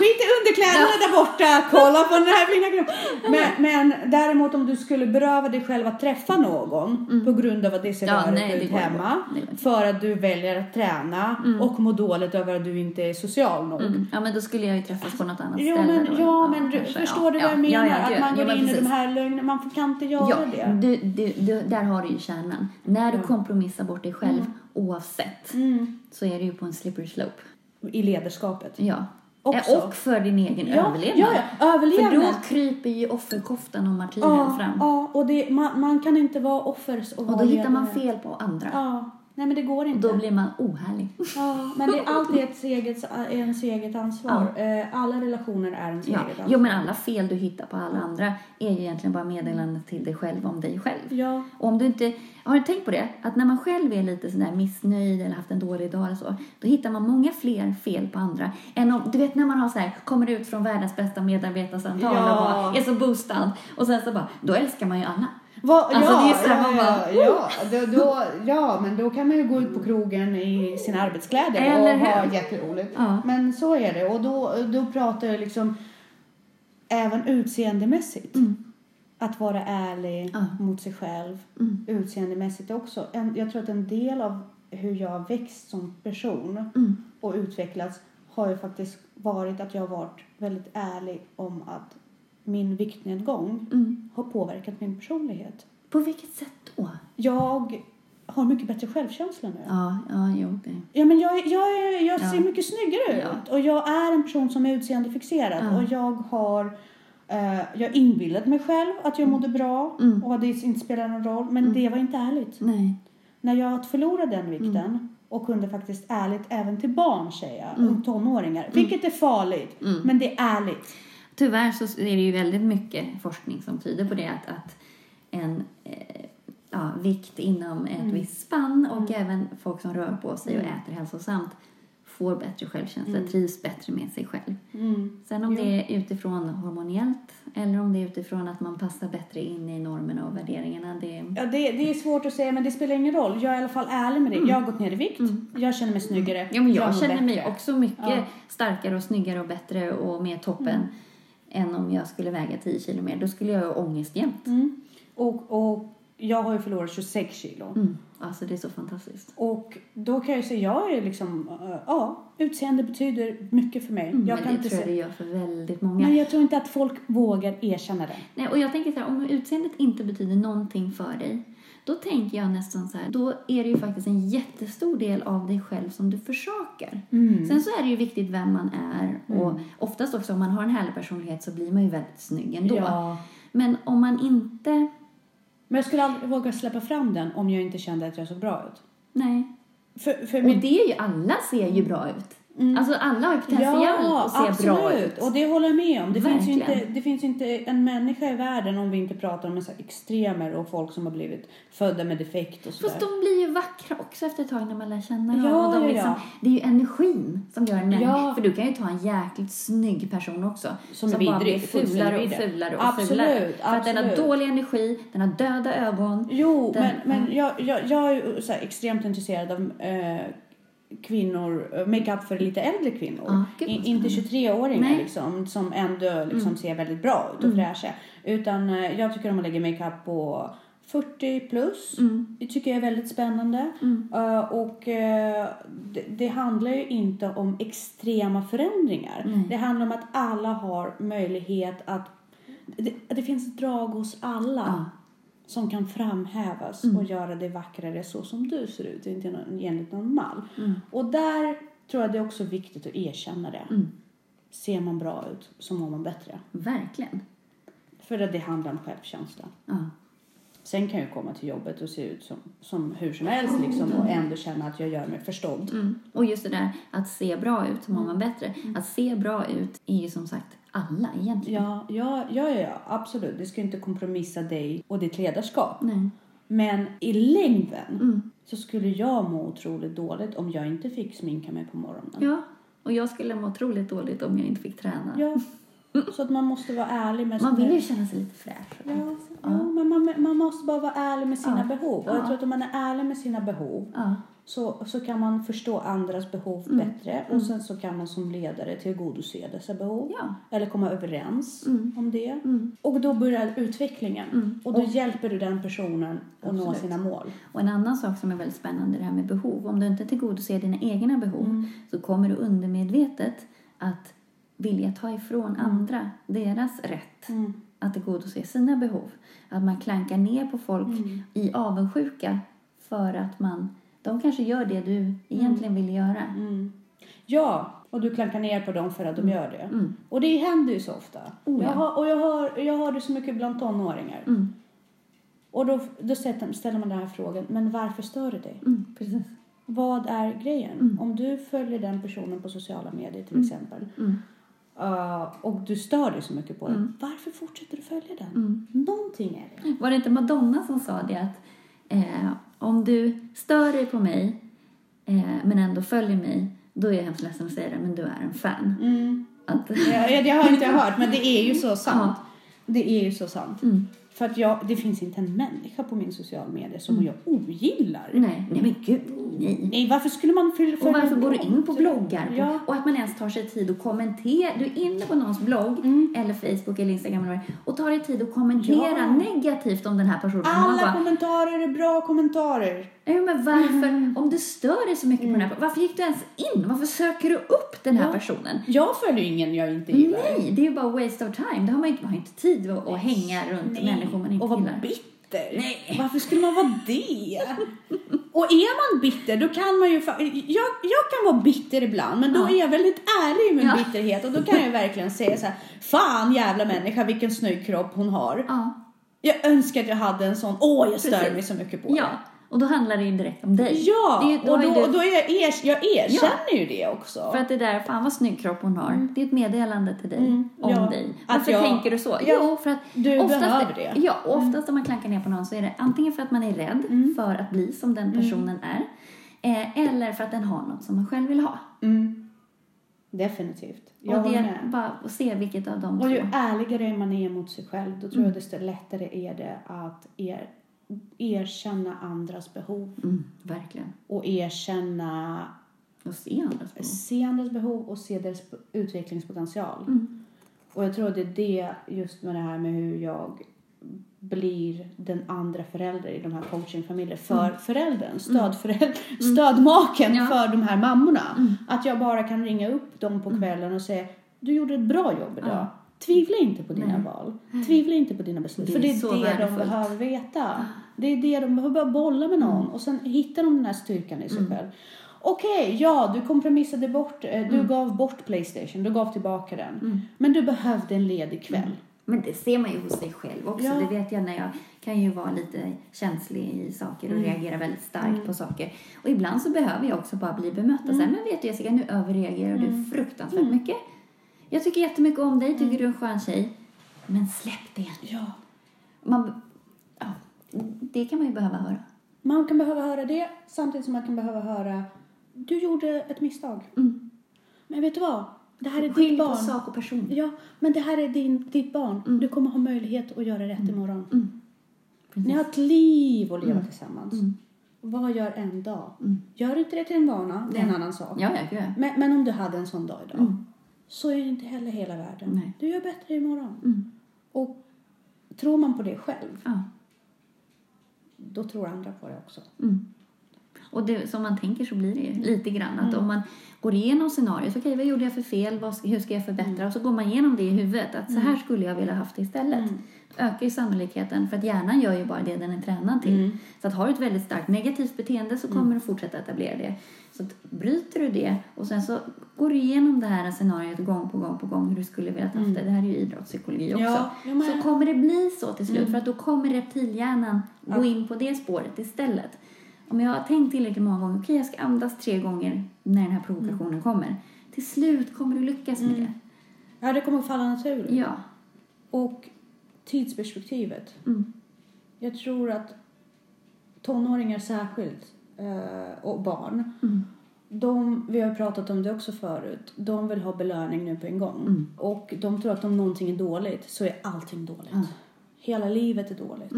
skit i underkläderna där borta, kolla på den här fina kroppen. Men, men däremot om du skulle beröva dig själv att träffa någon på grund av att det ser Mm. Ja, nej, det ut hemma. Det. För att du väljer att träna och må dåligt över att du inte är social nog. Mm. Ja, men då skulle jag ju träffas på något annat Jo ställe. men, då. ja, men du, förstår Ja, du vad ja, jag menar? Ja, att man går in i precis. de här lögnerna, man kan inte göra det. du, du, du, där har du ju kärnan. När du kompromissar bort dig själv oavsett Mm. så är du ju på en slippery slope. I ledarskapet. Ja. Också. Eh, Och för din egen Ja, överlevnad. ja, ja, överlevnad. För då kryper ju offerkoftan och martyren Ja, fram. ja och det, man, man kan inte vara offer och, Och då hittar man fel på andra. Ja, nej men det går inte. då blir man ohärlig. Ja, men det är alltid ett eget, ens eget ansvar. Eh, Alla relationer är ens Ja. eget ansvar. Jo, men alla fel du hittar på alla andra är ju egentligen bara meddelanden till dig själv om dig själv. Ja, Och om du inte, har du tänkt på det? Att när man själv är lite sådär missnöjd eller haft en dålig dag eller så, då hittar man många fler fel på andra. Än om, du vet när man har så här, kommer ut från världens bästa medarbetarsamtal Ja. och bara är så boostad och sen så bara, då älskar man ju alla. Va, Alltså, ja, det är så här, ja, man bara, ja, ja, då, då, ja, men då kan man ju gå ut på krogen i sina arbetskläder Eller och ha jätteroligt. Ja. Men så är det och då, då pratar jag liksom även utseendemässigt. Mm. att vara ärlig Ja. mot sig själv Mm. utseendemässigt också. En, jag tror att en del av hur jag har växt som person Mm. och utvecklats har ju faktiskt varit att jag har varit väldigt ärlig om att min viktnedgång Mm. har påverkat min personlighet. På vilket sätt då? Jag har mycket bättre självkänsla nu. Ja, ja, jo, det. Ja, men jag, jag, jag ser Ja. mycket snyggare Ja. ut och jag är en person som är utseendefixerad Ja. och jag har eh, jag inbillade mig själv att jag mådde bra Mm. och att det inte spelade någon roll men Mm. det var inte ärligt. Nej. När jag förlorade den vikten Mm. och kunde faktiskt ärligt även till barn säga, Mm. tonåringar, vilket är farligt Mm. men det är ärligt. Tyvärr så är det ju väldigt mycket forskning som tyder på det att, att en eh, ja, vikt inom ett Mm. visst spann och även folk som rör på sig och Mm. äter hälsosamt får bättre självkänsla, Mm. trivs bättre med sig själv. Mm. Sen om Jo. det är utifrån hormoniellt eller om det är utifrån att man passar bättre in i normerna och värderingarna, det Ja, det, det är svårt att säga men det spelar ingen roll. Jag är i alla fall ärlig med det. Jag har gått ner i vikt. Mm. Jag känner mig snyggare. Ja, men jag, mår känner mig bättre. också mycket Ja. starkare och snyggare och bättre och mer toppen Mm. Än om jag skulle väga 10 kilo mer. Då skulle jag ha ångest jämt. Mm. Och, och jag har ju förlorat 26 kilo. Mm. Alltså det är så fantastiskt. Och då kan jag säga, jag är liksom, eh, ja, utseende betyder mycket för mig. Mm, jag men kan det inte tror jag det gör för väldigt många. Men jag tror inte att folk vågar erkänna det. Nej, och jag tänker så här, om utseendet inte betyder någonting för dig, då tänker jag nästan så här, då är det ju faktiskt en jättestor del av dig själv som du försakar. Sen så är det ju viktigt vem man är och Mm. oftast också om man har en härlig personlighet så blir man ju väldigt snygg ändå. Ja. Men om man inte, Men jag skulle aldrig våga släppa fram den om jag inte kände att jag såg bra ut. nej. För, för Och min- det är ju, alla ser ju bra ut. Mm. Alltså alla har ju potential Ja, att se bra absolut. ut. Och det håller jag med om. Det finns, ju inte, det finns inte en människa i världen om vi inte pratar om så extremer och folk som har blivit födda med defekt och sådär. Fast de blir ju vackra också efter ett tag när man lär känna dem. Ja, och de ja, liksom, ja. Det är ju energin som gör en människa. Ja. För du kan ju ta en jäkligt snygg person också. Som är bara blir fulare och fulare och Absolut, fulare. För att den har absolut. dålig energi, den har döda ögon. Jo, Den- men, men jag, jag, jag är ju extremt intresserad av eh, kvinnor, eh, makeup för lite äldre kvinnor. Ja, gud, I, inte spännande. 23-åringar Nej. liksom, som ändå liksom ser väldigt bra ut och fräscha. Utan eh, jag tycker om att lägga makeup på 40 plus. Mm. Det tycker jag är väldigt spännande. Eh, och eh, det, det handlar ju inte om extrema förändringar. Nej. Det handlar om att alla har möjlighet att... Det, det finns drag hos alla. Som kan framhävas Mm. och göra det vackrare så som du ser ut, inte någon- enligt någon mall. Mm. Och där tror jag det är också viktigt att erkänna det. Mm. Ser man bra ut så mår man bättre. Verkligen. För att det handlar om självkänsla. Ja. Sen kan jag komma till jobbet och se ut som, som hur som helst liksom, och ändå känna att jag gör mig förstådd. Mm. Och just det där att se bra ut så mår man bättre. Att se bra ut är ju som sagt alla egentligen. Ja, ja, ja, ja, absolut. Det ska inte kompromissa dig och ditt ledarskap. Nej. Men i längden Mm. så skulle jag må otroligt dåligt om jag inte fick sminka mig på morgonen. Ja. Och jag skulle må otroligt dåligt om jag inte fick träna. Ja, så att man måste vara ärlig med Man vill ju känna sig lite fräsch. Ja, ja men man, man måste bara vara ärlig med sina Ja. behov. Och Ja. jag tror att om man är ärlig med sina behov Ja. Så, så kan man förstå andras behov Mm. bättre och sen så kan man som ledare tillgodose dessa behov. Ja. Eller komma överens Mm. om det. Mm. Och då börjar utvecklingen. Mm. Och då hjälper du den personen att nå sina mål. Och en annan sak som är väldigt spännande det här med behov. Om du inte tillgodoser dina egna behov Mm. så kommer du undermedvetet att vilja ta ifrån andra deras rätt Mm. att tillgodose sina behov. Att man klankar ner på folk Mm. i avundsjuka för att man, de kanske gör det du egentligen vill göra. Mm. Ja, och du klankar ner på dem för att de gör det. Mm. Och det händer ju så ofta. Oh, ja. jag har, och jag har, jag har det så mycket bland tonåringar. Mm. Och då, då ställer man den här frågan, men varför stör det dig? Mm, precis. Vad är grejen? Mm. Om du följer den personen på sociala medier till Mm. exempel Mm. uh, och du stör dig så mycket på den, Mm. varför fortsätter du följa den? Mm. Någonting är det. Var det inte Madonna som sa det att eh, om du stör dig på mig eh, men ändå följer mig då är jag hemskt ledsen att säga det men du är en fan. Att, Ja, det har inte jag hört, men det är ju så sant. Det är ju så sant. mm. För att jag, det finns inte en människa på min sociala medier som jag ogillar. Nej, nej men gud, nej. Nej, varför skulle man fylla Och varför går du in på bloggar? På, Ja. Och att man ens tar sig tid att kommentera. Du är inne på någons blogg, eller Facebook eller Instagram eller och tar dig tid att kommentera Ja. negativt om den här personen. Alla bara, kommentarer är bra kommentarer. Nej, men varför, Mm. om du stör dig så mycket på den här varför gick du ens in? Varför söker du upp den här Ja. personen? Jag följer ingen jag inte gillar. Nej, det är ju bara waste of time. Det har man, inte, man har inte tid att, att hänga runt Nej. människor man inte och vara gillar. bitter. Nej. Varför skulle man vara det? och är man bitter då kan man ju... Jag, jag kan vara bitter ibland men då Ja. är jag väldigt ärlig i min Ja. bitterhet och då kan jag verkligen säga så här: Fan jävla människa vilken snygg kropp hon har. Ja, Jag önskar att jag hade en sån. Åh jag stör Precis. mig så mycket på det. Och då handlar det ju direkt om dig. Ja, Det är- då och då, du- då är jag, er, jag erkänner ju det också. För att det där, fan vad snygg kropp hon har. Det är ett meddelande till dig Mm, om ja. dig. Varför jag- tänker du så? Ja, jo, för att du behöver det. Mm. Ja, och oftast om man klankar ner på någon så är det antingen för att man är rädd för att bli som den Mm. personen är. Eh, eller för att den har något som man själv vill ha. Mm. Definitivt. Jag och det är bara att se vilket av dem Och ju två. ärligare man är mot sig själv, då Mm. tror jag desto lättare är det att er, erkänna andras behov Mm, verkligen. och erkänna, Och se andras behov. se andras behov och se deras utvecklingspotential. Mm. Och jag tror det är det, just med det här med hur jag blir den andra föräldern i de här coachingfamiljerna. För föräldern, stödföräldern, stödmaken Mm. Ja. för de här mammorna. Att jag bara kan ringa upp dem på kvällen och säga du gjorde ett bra jobb idag. Ja. Tvivla inte på dina Nej. val. Tvivla inte på dina beslut. Det för det är det de värdefullt. behöver veta. Det är det de behöver bara bolla med någon och sen hittar de den här styrkan i sig Mm. själv. Okej, ja, du kompromissade bort, eh, du gav bort Playstation, du gav tillbaka den. Mm. Men du behövde en ledig kväll. Men det ser man ju hos sig själv också. Ja. Det vet jag när jag kan ju vara lite känslig i saker och Mm. reagera väldigt starkt på saker. Och ibland så behöver jag också bara bli bemött och Mm. säga, men vet du Jessica, nu överreagerar du fruktansvärt mycket. Jag tycker jättemycket om dig, tycker Mm. du är en skön tjej. Men släpp det. Ja. Man, ja, det kan man ju behöva höra. Man kan behöva höra det samtidigt som man kan behöva höra du gjorde ett misstag. Mm. Men vet du vad? Det här är ditt Skilj på barn. sak och person. Ja, men det här är din, ditt barn. Du kommer ha möjlighet att göra rätt imorgon. Mm. Ni har ett liv att leva tillsammans. Vad gör en dag? Gör inte det till en vana, det är en annan sak. Ja, ja, ja. Men, men om du hade en sån dag idag, Mm. Så är det inte heller hela världen. Nej. Du gör bättre imorgon. Mm. Och tror man på det själv, Ja. då tror andra på det också. Mm. Och det, som man tänker så blir det ju lite grann att om man går igenom scenariot, okej vad gjorde jag för fel, vad, hur ska jag förbättra? Och så går man igenom det i huvudet, att så här skulle jag vilja haft det istället. Ökar ju sannolikheten, för att hjärnan gör ju bara det den är tränad till. Så att har du ett väldigt starkt negativt beteende så kommer du fortsätta etablera det. Så att bryter du det och sen så går du igenom det här scenariot gång på gång på gång hur du skulle vilja haft det. Det här är ju idrottspsykologi också. Ja, med. så kommer det bli så till slut, för att då kommer reptilhjärnan gå in på det spåret istället. Om jag har tänkt tillräckligt många gånger, okej jag ska andas tre gånger när den här provokationen kommer. Till slut kommer du lyckas med det. Ja, det kommer falla naturligt. Ja. Och tidsperspektivet. Mm. Jag tror att tonåringar särskilt, eh, och barn, Mm. de, vi har pratat om det också förut, de vill ha belöning nu på en gång. Mm. Och de tror att om någonting är dåligt så är allting dåligt. Mm. Hela livet är dåligt.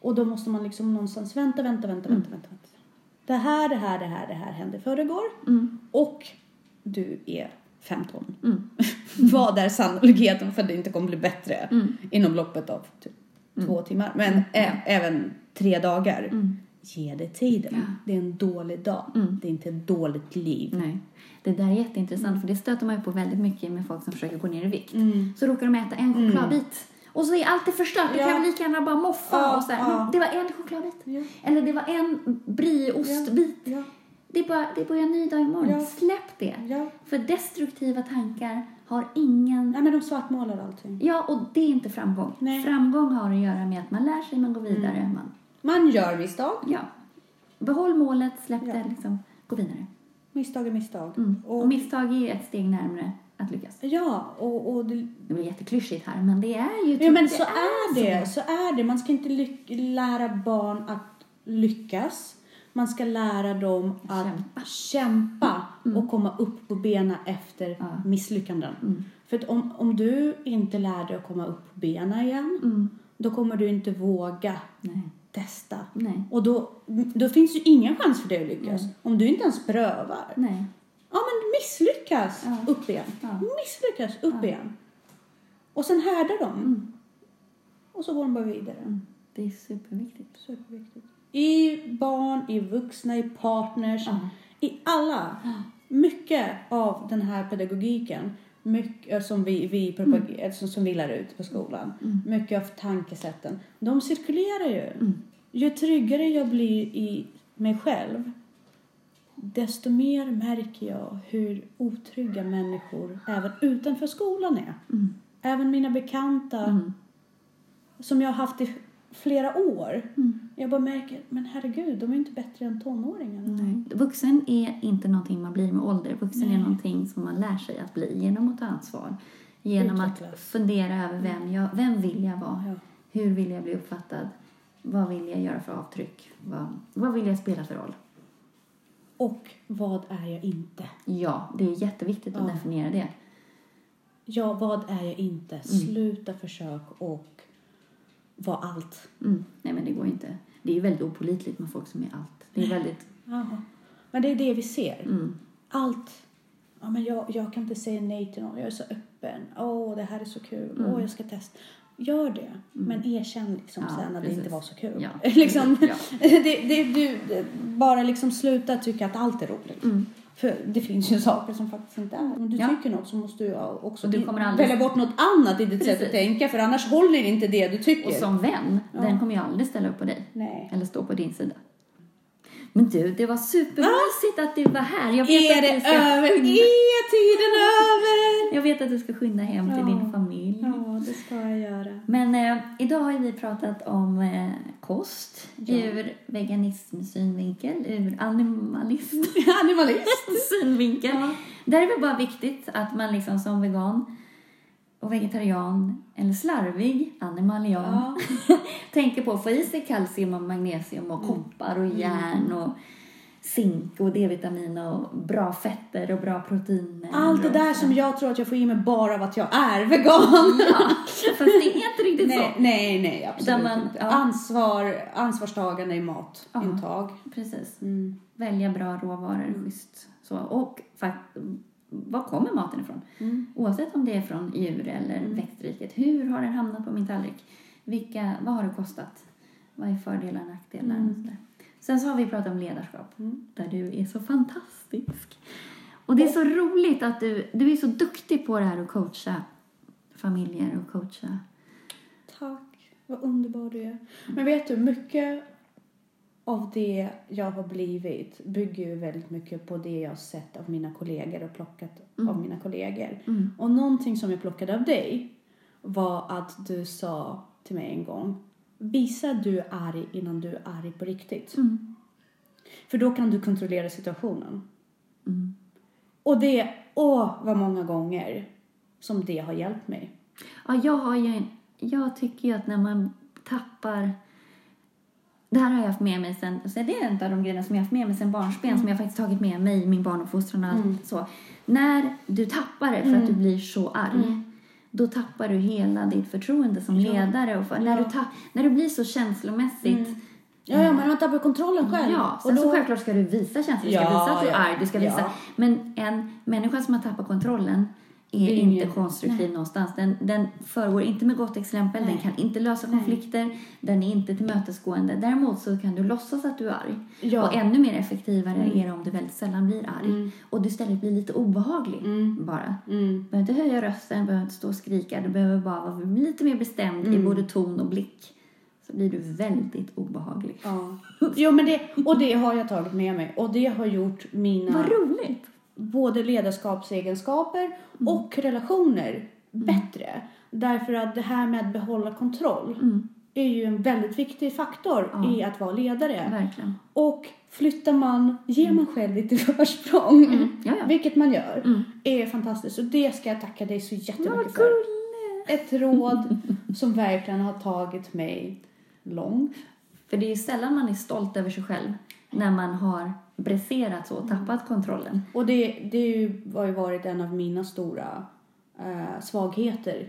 Och då måste man liksom någonstans vänta, vänta, vänta, vänta, vänta. vänta. Det här, det här, det här, det här hände förrgår. Mm. Och du är 15. Mm. Vad är sannolikheten för att det inte kommer bli bättre Mm. inom loppet av typ två timmar? Men ä- även tre dagar. Mm. Ge det tiden. Ja. Det är en dålig dag. Mm. Det är inte ett dåligt liv. Nej. Det där är jätteintressant för det stöter man ju på väldigt mycket med folk som försöker gå ner i vikt. Mm. Så råkar de äta en chokladbit. Och så är allt det förstört. Då Ja. kan vi lika gärna bara moffa Ja, och så här, ja. "Mm, det var en chokladbit. Ja. Eller det var en brieostbit. Ja. Det, är bara, det börjar en ny dag imorgon. Ja. Släpp det. Ja. För destruktiva tankar har ingen... Nej, men de svartmålar allting. Ja, och det är inte framgång. Nej. Framgång har att göra med att man lär sig, man går vidare. Man, Man gör misstag. ja. Behåll målet, släpp Ja. det, liksom, gå vidare. Misstag är misstag. Mm. Och, Och, misstag är ett steg närmare att lyckas. ja, och, och det, Det blir jätteklyschigt här, men det är ju... Ja, men det så är det. Så är det. Man ska inte lära barn att lyckas. Man ska lära dem att Kämpa. kämpa, och komma upp på benen efter Ja. misslyckanden. Mm. För att om, om du inte lär dig att komma upp på benen igen, Mm. då kommer du inte våga Nej. testa. Nej. Och då, då finns ju ingen chans för dig att lyckas. Om du inte ens prövar. Nej. Ja, men misslyckas. Ja. Upp igen. Ja. Misslyckas. Upp igen. Och sen härdar de. Mm. Och så går de bara vidare. Det är superviktigt. Superviktigt. I barn, i vuxna, i partners, Ja. i alla. Mycket av den här pedagogiken mycket, som, vi, vi propag- Mm. som, som vi lär ut på skolan, mycket av tankesätten, de cirkulerar ju. Mm. Ju tryggare jag blir i mig själv, desto mer märker jag hur otrygga människor även utanför skolan är. Mm. Även mina bekanta som jag har haft i flera år. Mm. Jag bara märker, men herregud, de är inte bättre än tonåringarna. Nej. Vuxen är inte någonting man blir med ålder. Vuxen är Nej. någonting som man lär sig att bli genom att ta ansvar. Genom att Utvecklas. fundera över vem, jag, vem vill jag vara? Ja. Hur vill jag bli uppfattad? Vad vill jag göra för avtryck? Vad, vad vill jag spela för roll? Och vad är jag inte? Ja, det är jätteviktigt att Ja. definiera det. Ja, vad är jag inte? Sluta försök och vara allt. Mm. Nej, men det går inte. Det är väldigt opolitligt med folk som är allt. Det är väldigt... Jaha. Men det är det vi ser. Mm. Allt. Ja, men jag, jag kan inte säga nej till någon. Jag är så öppen. Åh, det här är så kul. Åh, jag ska testa. Gör det. Men erkänn liksom Mm. Ja, sen att precis. det inte var så kul. Ja, liksom, precis, det, det, du, bara liksom sluta tycka att allt är roligt. För det finns ju saker som faktiskt inte är. Om du Ja. tycker något så måste du ja också du aldrig- välja bort något annat i ditt sätt att Precis. tänka. För annars håller inte det du tycker. Och som vän, den kommer ju aldrig ställa upp på dig. Nej. Eller stå på din sida. Men du, det var supermysigt att du var här. Jag vet, Är att det du ska över? Är tiden över? jag vet att du ska skynda hem till Ja. din familj. Ja, det ska jag göra. Men eh, idag har vi pratat om eh, kost ur veganism synvinkel, ur animalism Animalist. synvinkel. Ja. Där är det bara viktigt att man liksom som vegan och vegetarian eller slarvig animalian Ja. tänker på att få i sig kalcium och magnesium och koppar och järn och zink och D-vitamin och bra fetter och bra proteiner. Allt det där som jag tror att jag får i mig bara av att jag är vegan. Ja, fast det är inte riktigt Nej, så. nej, nej, absolut man- inte. ja. Ansvar, ansvarstagande i matintag. Precis. Mm. Välja bra råvaror, schysst. Så. Och var kommer maten ifrån? Mm. Oavsett om det är från djur eller växtriket. Hur har den hamnat på min tallrik? Vilka, vad har det kostat? Vad är fördelar och nackdelar? Och sådär. Sen så har vi pratat om ledarskap, där du är så fantastisk. Och det är så roligt att du, du är så duktig på det här att coacha familjer och coacha. Tack, vad underbar du är. Men vet du, mycket av det jag har blivit bygger ju väldigt mycket på det jag har sett av mina kollegor och plockat av mina kollegor. Och någonting som jag plockade av dig var att du sa till mig en gång Visa att du är arg innan du är arg på riktigt. För då kan du kontrollera situationen. Och det, åh vad många gånger som det har hjälpt mig. Ja, jag har ju jag tycker ju att när man tappar det här har jag haft med mig sen, så det är en av de grejerna som jag har haft med mig sen barnsben som jag faktiskt tagit med mig i min barnuppfostran och allt så. När du tappar det för att du blir så arg, då tappar du hela ditt förtroende som ledare. Och för, när, du när du blir så känslomässigt Ja, ja, men man tappar kontrollen själv. Ja, och sen då, så självklart ska du visa känslor. Du ska Ja, visa att du är ja, arg. Du ska visa. ja. Men en människa som har tappat kontrollen är är inte ingen- konstruktiv någonstans. Den, den föregår inte med gott exempel. Den Nej. kan inte lösa konflikter. Den är inte tillmötesgående. Däremot så kan du låtsas att du är arg. Ja. Och ännu mer effektivare är det om du väldigt sällan blir arg. Och du istället blir lite obehaglig bara. Mm. Du behöver inte höja rösten, behöver inte stå och skrika. Du behöver bara vara lite mer bestämd i både ton och blick. Så blir du väldigt obehaglig. Ja. Jo, men det, och det har jag tagit med mig. Och det har gjort mina Vad roligt! Både ledarskapsegenskaper och relationer bättre. Därför att det här med att behålla kontroll är ju en väldigt viktig faktor i att vara ledare. Verkligen. Och flyttar man, ger man själv lite försprång, Ja, ja. vilket man gör, är fantastiskt. Och det ska jag tacka dig så jättemycket för. Ett råd som verkligen har tagit mig långt. För det är ju sällan man är stolt över sig själv när man har bräserat så och tappat kontrollen. Och det, det har ju varit en av mina stora eh, svagheter.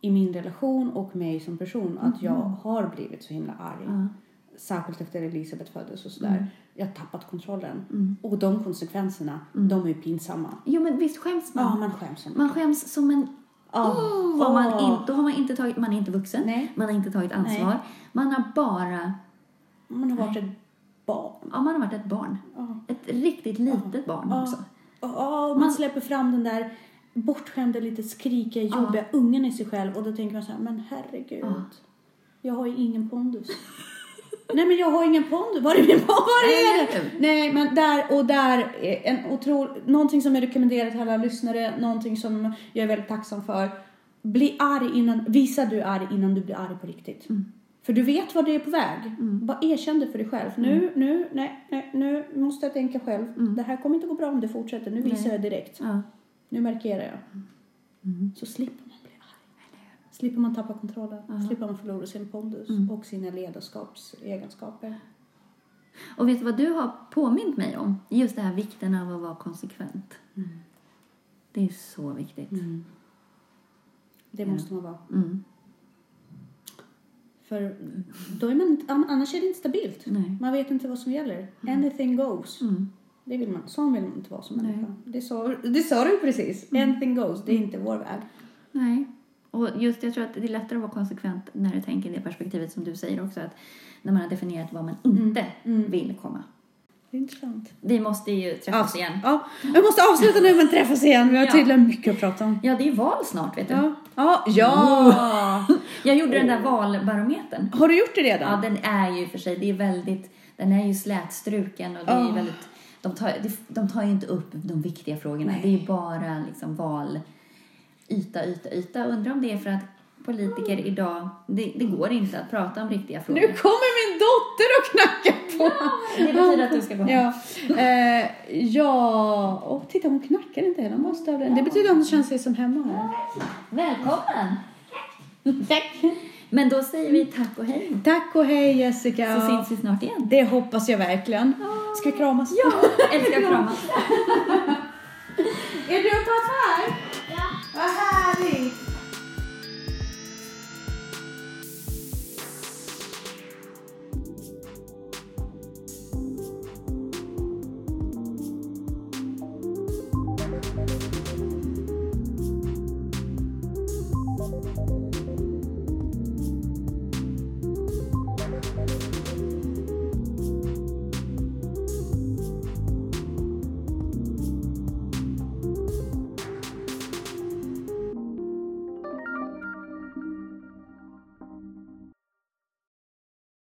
i min relation och mig som person att jag har blivit så himla arg. Ja. Särskilt efter Elisabeth föddes och sådär. Jag har tappat kontrollen. Mm. Och de konsekvenserna, de är ju pinsamma. Jo, men visst skäms man? Ja, man skäms Man skäms som en... Ja. Oh, vad man in, då har man inte tagit... Man är inte vuxen. Nej. Man har inte tagit ansvar. Nej. Man har bara... Man har varit ett barn. Ja, man har varit ett barn. Ja. Ett riktigt litet barn Ja. också. Ja, och man släpper fram den där bortskämda, lite skrikiga, jobbiga ungen i sig själv. Och då tänker man så här, men herregud. Jag har ju ingen pondus. Nej men jag har ingen pondus. Var är min pondus? Var är Nej, det? nej. Men där och där är en otro, någonting som jag rekommenderar till alla lyssnare, någonting som jag är väldigt tacksam för. Bli arg innan, visa du är arg innan du blir arg på riktigt. För du vet vad det är på väg. Bara erkänn det för dig själv. Nu, nu, nej, nej, nu måste jag tänka själv. Det här kommer inte gå bra om det fortsätter. Nu visar jag direkt. Ja. Nu markerar jag. Så slipper man bli arg. Slipper man tappa kontrollen. Slipper man förlora sin pondus och sina ledarskapsegenskaper. Och vet du vad du har påmint mig om? Just det här vikten av att vara konsekvent. Det är så viktigt. Det måste man vara. Mm. För då är man annars är det inte stabilt. Nej. Man vet inte vad som gäller. Anything goes. Mm. Det vill man, sån vill man inte vara som Nej. människa. Det sa, det sa du precis. Anything goes. Det är inte vår väg. Nej. Och just jag tror att det är lättare att vara konsekvent när du tänker i det perspektivet som du säger också. Att när man har definierat vad man inte vill komma. Det är intressant. Vi måste ju träffas igen. Ja, jag måste avsluta nu men träffas igen. Vi har Ja. tydligen mycket att prata om. Ja, det är val snart vet du. Ja. Ja. ja. Jag gjorde den där valbarometern. Har du gjort det redan? Ja, den är ju för sig, det är väldigt, den är ju slätstruken och det är Ja. väldigt, de tar, de tar ju inte upp de viktiga frågorna. Nej. Det är bara liksom val, yta, yta, yta. Undrar om det är för att politiker mm. idag, det, det, går inte att prata om riktiga frågor. Nu kommer min dotter och knackar på! Ja, det betyder att du ska gå ja. Eh, ja, och titta hon knackar inte heller, måste ja. Det betyder att hon känner sig som hemma här. Välkommen! Tack! Men då säger vi tack och hej. Tack och hej Jessica. Så syns vi snart igen. Det hoppas jag verkligen. Ska vi kramas? Ja, älskar att kramas. Är du uppåt här?